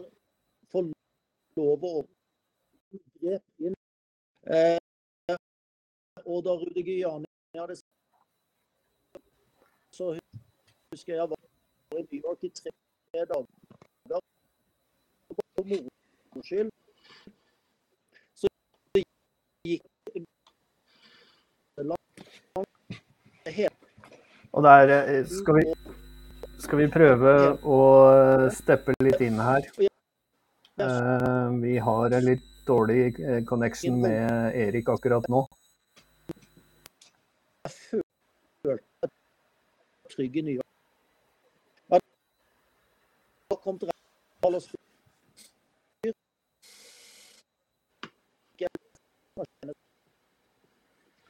får lov å grep inn. Eh, og da Rudi Guiani hadde så husker jeg var i New i tre dager for moro skyld. Så gikk Og der eh, skal vi, skal vi prøve å steppe litt inn her. Eh, vi har en litt dårlig eh, connection med Erik akkurat nå. Jeg følte meg trygg i New.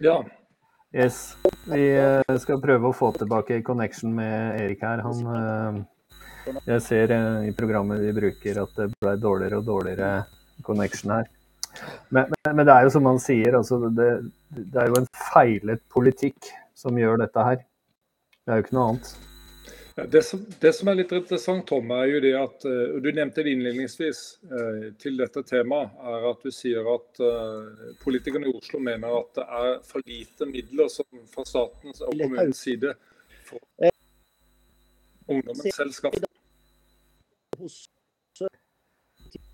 Ja. Yes. Vi eh, skal prøve å få tilbake connection med Erik her. Han eh, Jeg ser eh, i programmet vi bruker at det ble dårligere og dårligere connection her. Men, men, men det er jo som han sier, altså det, det er jo en feilet politikk som gjør dette her. Det er jo ikke noe annet. Det som, det som, er litt interessant, Tom, er jo det at og Du nevnte det innledningsvis uh, til dette temaet. er at Du sier at uh, politikerne i Oslo mener at det er for lite midler som, fra statens og kommunens side for ungdommen selv skaffer.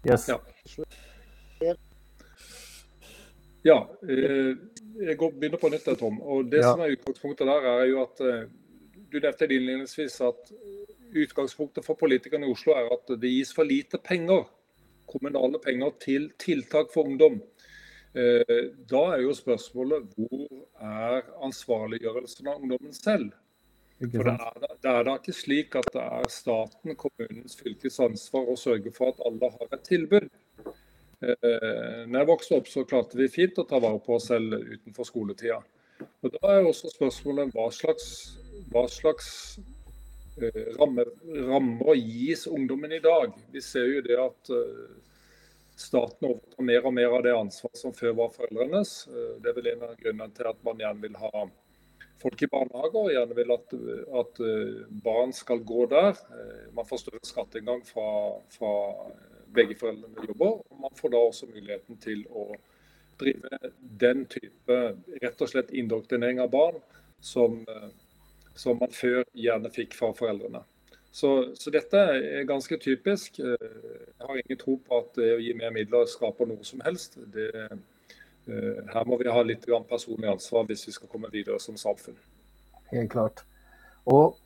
Yes. Ja. ja jeg går, begynner på nytt, Tom. og Det ja. som er utgangspunktet der, er jo at du nevnte innledningsvis at utgangspunktet for politikerne i Oslo er at det gis for lite penger, kommunale penger, til tiltak for ungdom. Da er jo spørsmålet hvor er ansvarliggjørelsen av ungdommen selv? For det er, det er da ikke slik at det er staten, kommunens, fylkets ansvar å sørge for at alle har et tilbud. Når jeg vokste opp, så klarte vi fint å ta vare på oss selv utenfor skoletida. Og Da er også spørsmålet hva slags, hva slags eh, rammer, rammer gis ungdommen i dag. Vi ser jo det at eh, staten overtar mer og mer av det ansvaret som før var foreldrenes. Eh, det er vel en av grunnene til at man gjerne vil ha folk i barnehager, og gjerne vil at, at barn skal gå der. Man får større skatteinngang fra, fra begge foreldrene jobber. og Man får da også muligheten til å drive den type rett og slett indoktrinering av barn som, som man før gjerne fikk fra foreldrene. Så, så, dette er ganske typisk. Eh, jeg har ingen tro på at det å gi mer midler skaper noe som helst. Det, eh, her må vi ha litt personlig ansvar hvis vi skal komme videre som samfunn. Helt klart. Og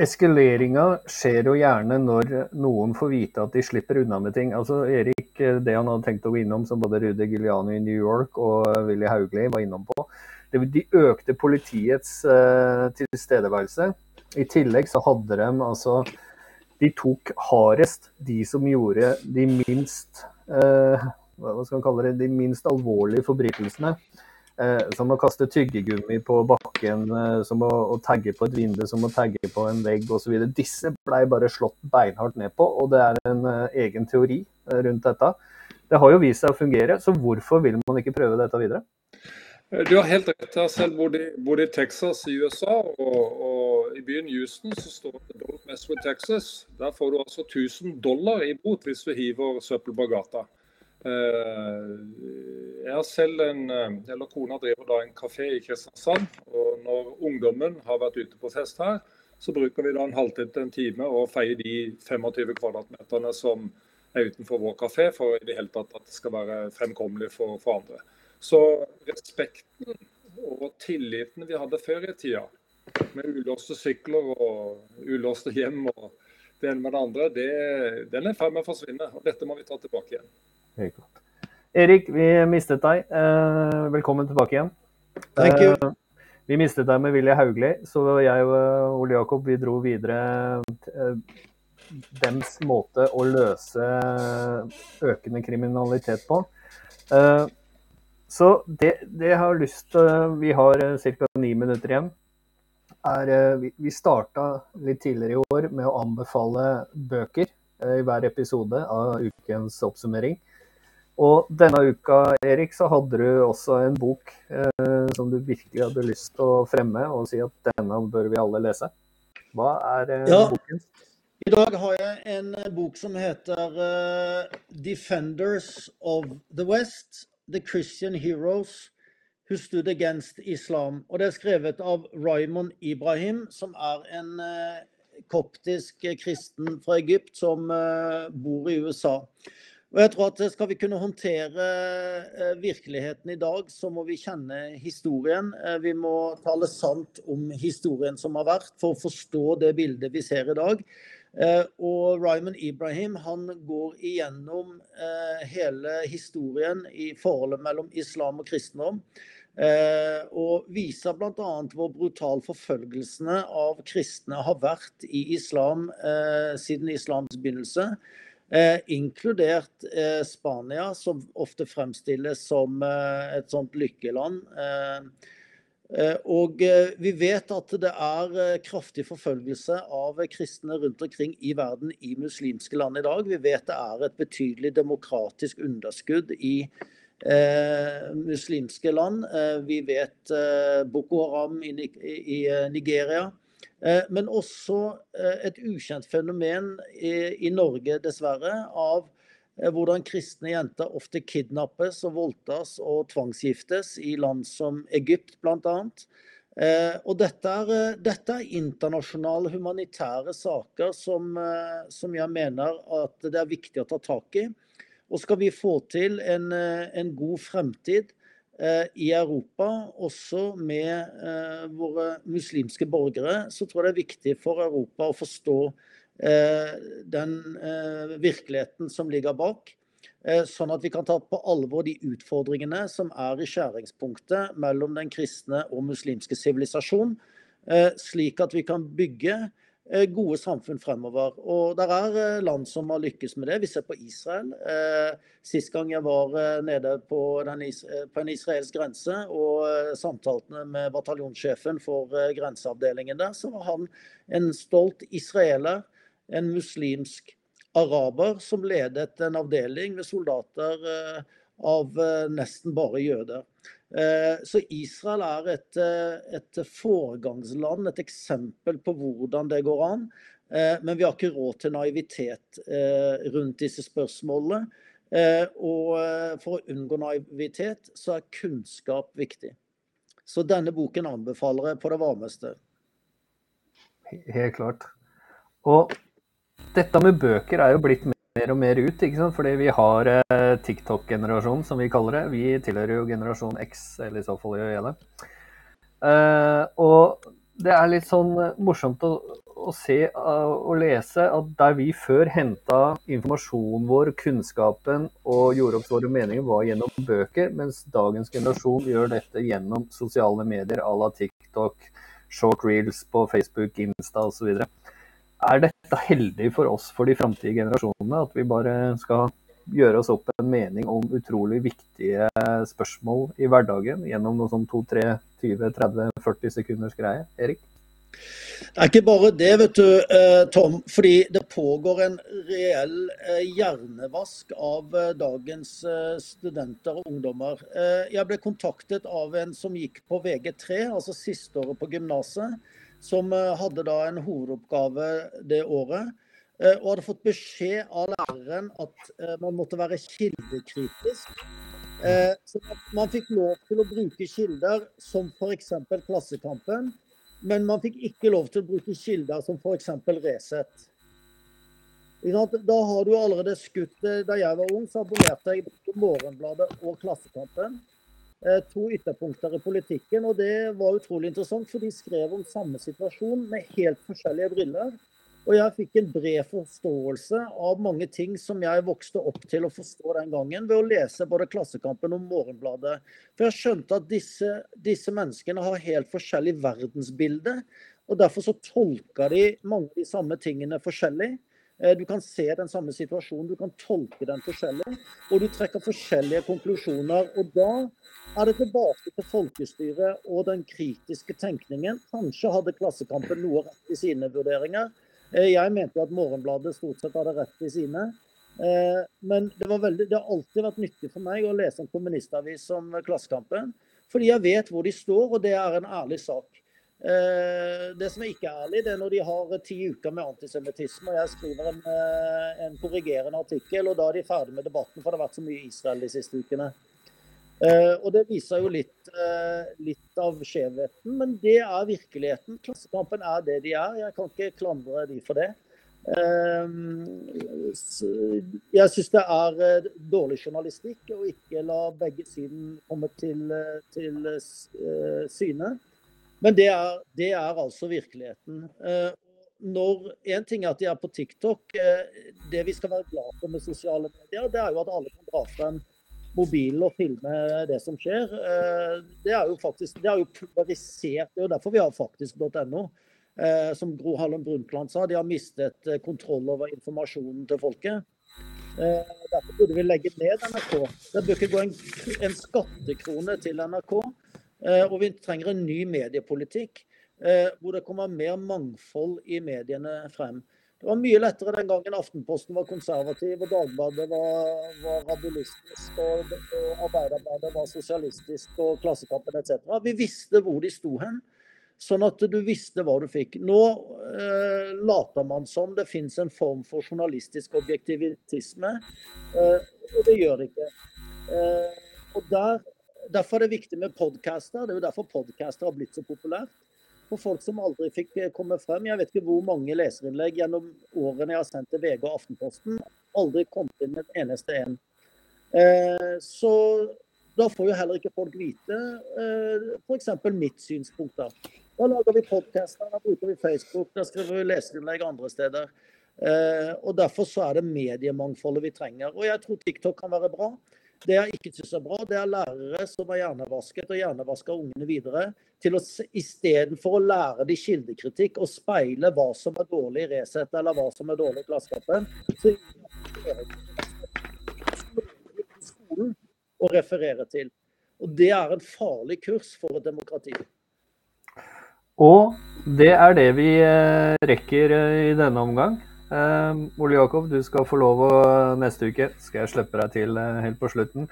eskaleringa skjer jo gjerne når noen får vite at de slipper unna med ting. Altså Erik, det han hadde tenkt å gå innom, som både Rudi Giuliani i New York og Willy Hauglie var innom på, de økte politiets uh, tilstedeværelse. I tillegg så hadde de altså De tok hardest de som gjorde de minst uh, hva skal man kalle det, de minst alvorlige forbrytelsene. Eh, som å kaste tyggegummi på bakken, som å, å, tagge på et vindu, som å tagge på en vegg osv. Disse blei bare slått beinhardt ned på, og det er en uh, egen teori rundt dette. Det har jo vist seg å fungere, så hvorfor vil man ikke prøve dette videre? Du har helt rett. Jeg har selv bodd i, Texas i USA, og, og, i byen Houston så står det 'Don't mess with Texas'. Der får du altså 1000 dollar i bot hvis du hiver søppel på gata. jeg har selv en, eller Kona driver da en kafé i Kristiansand. og Når ungdommen har vært ute på fest her, så bruker vi da en halvtime til en time å feie de 25 kvadratmeterne som er utenfor vår kafé, for i det hele tatt at det skal være fremkommelig for, for andre. Så respekten og tilliten vi hadde før i tida, med ulåste sykler og ulåste hjem og det ene med det andre, det, den er i ferd med å forsvinne. og Dette må vi ta tilbake igjen. Helt. Erik, vi mistet deg. Eh, velkommen tilbake igjen. Thank you. Eh, vi mistet deg med Willy Haugli, så jeg og Ole Jakob vi dro videre eh, dems måte å løse økende kriminalitet på. Eh, så det, det jeg har lyst til Vi har ca. ni minutter igjen. Er, vi starta litt tidligere i år med å anbefale bøker i hver episode av ukens oppsummering. Og denne uka, Erik, så hadde du også en bok eh, som du virkelig hadde lyst til å fremme og si at denne bør vi alle lese. Hva er eh, Ja. boken? I dag har jeg en eh, bok som heter uh, 'Defenders of the West The Christian Heroes Who Stood Against Islam'. Og Det er skrevet av Raymond Ibrahim, som er en eh, koptisk eh, kristen fra Egypt som eh, bor i USA. Og jeg tror at Skal vi kunne håndtere virkeligheten i dag, så må vi kjenne historien. Vi må tale sant om historien som har vært, for å forstå det bildet vi ser i dag. Eh, Og Raymond Ibrahim han går igjennom eh, hele historien i forholdet mellom islam og kristendom. eh, Og viser bl.a. hvor brutal forfølgelsene av kristne har vært i islam siden islams begynnelse. Eh, inkludert eh, Spania, som ofte fremstilles som eh, et sånt lykkeland. Eh, og eh, vi vet at det er eh, kraftig forfølgelse av kristne rundt omkring i verden i muslimske land i dag. Vi vet det er et betydelig demokratisk underskudd i eh, muslimske land. Vi vet eh, Boko Haram i, i, Nigeria. Eh, Men også et ukjent fenomen i, i Norge, dessverre, av hvordan kristne jenter ofte kidnappes og voldtas og tvangsgiftes i land som Egypt bl.a. Eh, og dette er, eh, dette er internasjonale humanitære saker som, eh, som jeg mener at det er viktig å ta tak i. Og skal vi få til en, eh, en god fremtid eh, i Europa, også med eh, våre muslimske borgere, så tror jeg det er viktig for Europa å forstå eh, den eh, virkeligheten som ligger bak. eh, Sånn at vi kan ta på alvor de utfordringene som er i skjæringspunktet mellom den kristne og muslimske sivilisasjon, eh, slik at vi kan bygge eh, gode samfunn fremover. Og der er eh, land som har lykkes med det. Vi ser på Israel. Eh, Sist gang jeg var eh, nede på, is- eh, på en israelsk grense og eh, samtalte med bataljonssjefen for eh, grenseavdelingen der, så var han en stolt israeler, en muslimsk araber, som ledet en avdeling med soldater eh, av eh, nesten bare jøder. Eh, Så Israel er et, et foregangsland, et eksempel på hvordan det går an. Men vi har ikke råd til naivitet rundt disse spørsmålene. Og for å unngå naivitet, så er kunnskap viktig. Så denne boken anbefaler jeg på det varmeste. Helt klart. Og dette med bøker er jo blitt mer og mer ut, ikke sant? fordi vi har eh, TikTok-generasjonen, som vi kaller det. Vi tilhører jo generasjon X, eller i så fall gjør jeg det. Eh, og det er litt sånn eh, morsomt å, å se eh, og lese at der vi før henta informasjonen vår, kunnskapen og gjorde opp våre meninger, var gjennom bøker, mens dagens generasjon gjør dette gjennom sosiale medier à la TikTok, short reels på Facebook, Insta osv. Er dette heldig for oss for de framtidige generasjonene, at vi bare skal gjøre oss opp en mening om utrolig viktige spørsmål i hverdagen gjennom noe sånn 2-3-20-30-40 sekunders greie? Erik? Det er ikke bare det, vet du, eh, Tom. Fordi det pågår en reell eh, hjernevask av eh, dagens studenter og ungdommer. Jeg ble kontaktet av en som gikk på VG3, altså siste året på gymnaset. Som eh, hadde da en hovedoppgave det året. eh, Og hadde fått beskjed av læreren at eh, man måtte være kildekritisk. Så man fikk lov til å bruke kilder som f.eks. Klassekampen, men man fikk ikke lov til å bruke kilder som f.eks. Resett. Da har du allerede skutt Da jeg var ung, så abonnerte jeg på Morgenbladet og Klassekampen. Eh, to ytterpunkter i politikken, og det var utrolig interessant, for de skrev om samme situasjon med helt forskjellige briller. Og jeg fikk en bred forståelse av mange ting som jeg vokste opp til å forstå den gangen, ved å lese både Klassekampen og Morgenbladet. For jeg skjønte at disse, disse menneskene har helt forskjellig verdensbilde. Og derfor så tolka de mange de samme tingene forskjellig. Eh, du kan se den samme situasjonen, du kan tolke den forskjellig. Og du trekker forskjellige konklusjoner. Og da er det tilbake til folkestyret og den kritiske tenkningen. Kanskje hadde Klassekampen noe rett i sine vurderinger. Eh, jeg mente at Morgenbladet stort sett hadde rett i sine. Eh, men det, veldig, det, har alltid vært nyttig for meg å lese en kommunistavis som Klassekampen. Fordi jeg vet hvor de står, og det er en ærlig sak. Eh, det som er ikke ærlig, det er når de har ti uker med antisemittisme, og jeg skriver en, en korrigerende artikkel, og da er de ferdig med debatten, for det har vært så mye Israel de siste ukene. Uh, og Det viser jo litt, litt av skjevheten, men det er virkeligheten. Klassekampen er det de er. Jeg kan ikke klandre de for det. Jeg syns det er dårlig journalistikk å ikke la begge siden komme til, til syne. Men det er, det er altså virkeligheten. Når, en ting er at de er på TikTok. Det vi skal være glad for med sosiale medier, det er jo at alle kan dra frem mobilen og filme det som skjer. Eh, det er jo faktisk det er jo polarisert. Det er jo derfor vi har faktisk.no. Eh, som Gro Harlem Brundtland sa, de har mistet eh, kontroll over informasjonen til folket. Derfor burde vi legge ned NRK. Det bør ikke gå en, en skattekrone til NRK. Og vi trenger en ny mediepolitikk hvor det kommer mer mangfold i mediene frem. Det var mye lettere den gangen Aftenposten var konservativ, og Dagbladet var, var rabulistisk, og, og Arbeiderbladet var sosialistisk, og Klassekampen etc. Vi visste hvor de sto hen, sånn at du visste hva du fikk. Nå eh, later man som det finnes en form for journalistisk objektivitisme, eh, og det gjør det ikke. Eh, og der, Derfor er det viktig med podcaster. Det er jo derfor podcaster har blitt så populært for folk som aldri fikk eh, komme frem. Jeg vet ikke hvor mange leserinnlegg gjennom årene jeg har sendt til VG og Aftenposten. Aldri kommet inn en eneste en. Eh, så da får jo heller ikke folk vite eh, f.eks. mitt synspunkt. Da Da lager vi podcaster, da bruker vi Facebook, da skriver vi leserinnlegg andre steder. Og Derfor så er det mediemangfoldet vi trenger. Og jeg tror TikTok kan være bra. Det jeg ikke syns er bra, det er lærere som har hjernevasket og hjernevasker ungene videre, til å istedenfor å lære de kildekritikk og speile hva som er dårlig i Resett eller hva som er dårlig i Klassekampen, så skolen å referere til. Og Det er en farlig kurs for et demokrati. Og det er det vi eh, rekker eh, i denne omgang. Uh, Ole Jakob, du skal få lov å neste uke skal jeg slippe deg til uh, helt på slutten.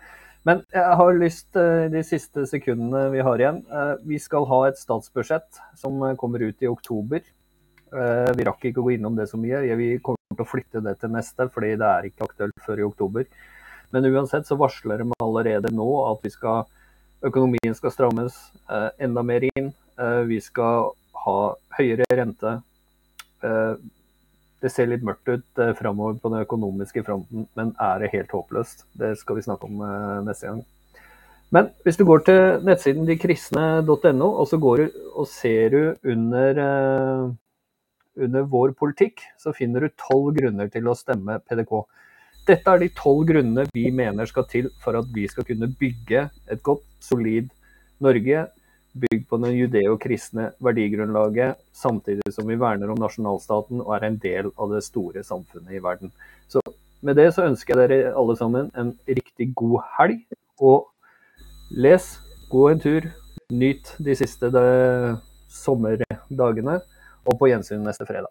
Men jeg har lyst uh, de siste sekundene vi har igjen. uh, vi skal ha et statsbudsjett som kommer ut i oktober. vi rakk ikke å gå innom det så mye. Vi kommer til å flytte det til neste, fordi det er ikke aktuelt før i oktober. Men uansett så varsler de allerede nå at vi skal, økonomien skal strammes enda mer inn. vi skal ha høyere rente det ser litt mørkt ut eh, framover på den økonomiske fronten, men er det helt håpløst? Det skal vi snakke om eh, neste gang. Men hvis du går til nettsiden dekristne.no, og så går du og ser du under, eh, under vår politikk, så finner du tolv grunner til å stemme PDK. Dette er de tolv grunnene vi mener skal til for at vi skal kunne bygge et godt, solid Norge bygd på det judeo-kristne verdigrunnlaget, samtidig som vi verner om nasjonalstaten og er en del av det store samfunnet i verden. Så med det så ønsker jeg dere alle sammen en riktig god helg. Og les, gå en tur, nyt de siste de sommerdagene, og på gjensyn neste fredag.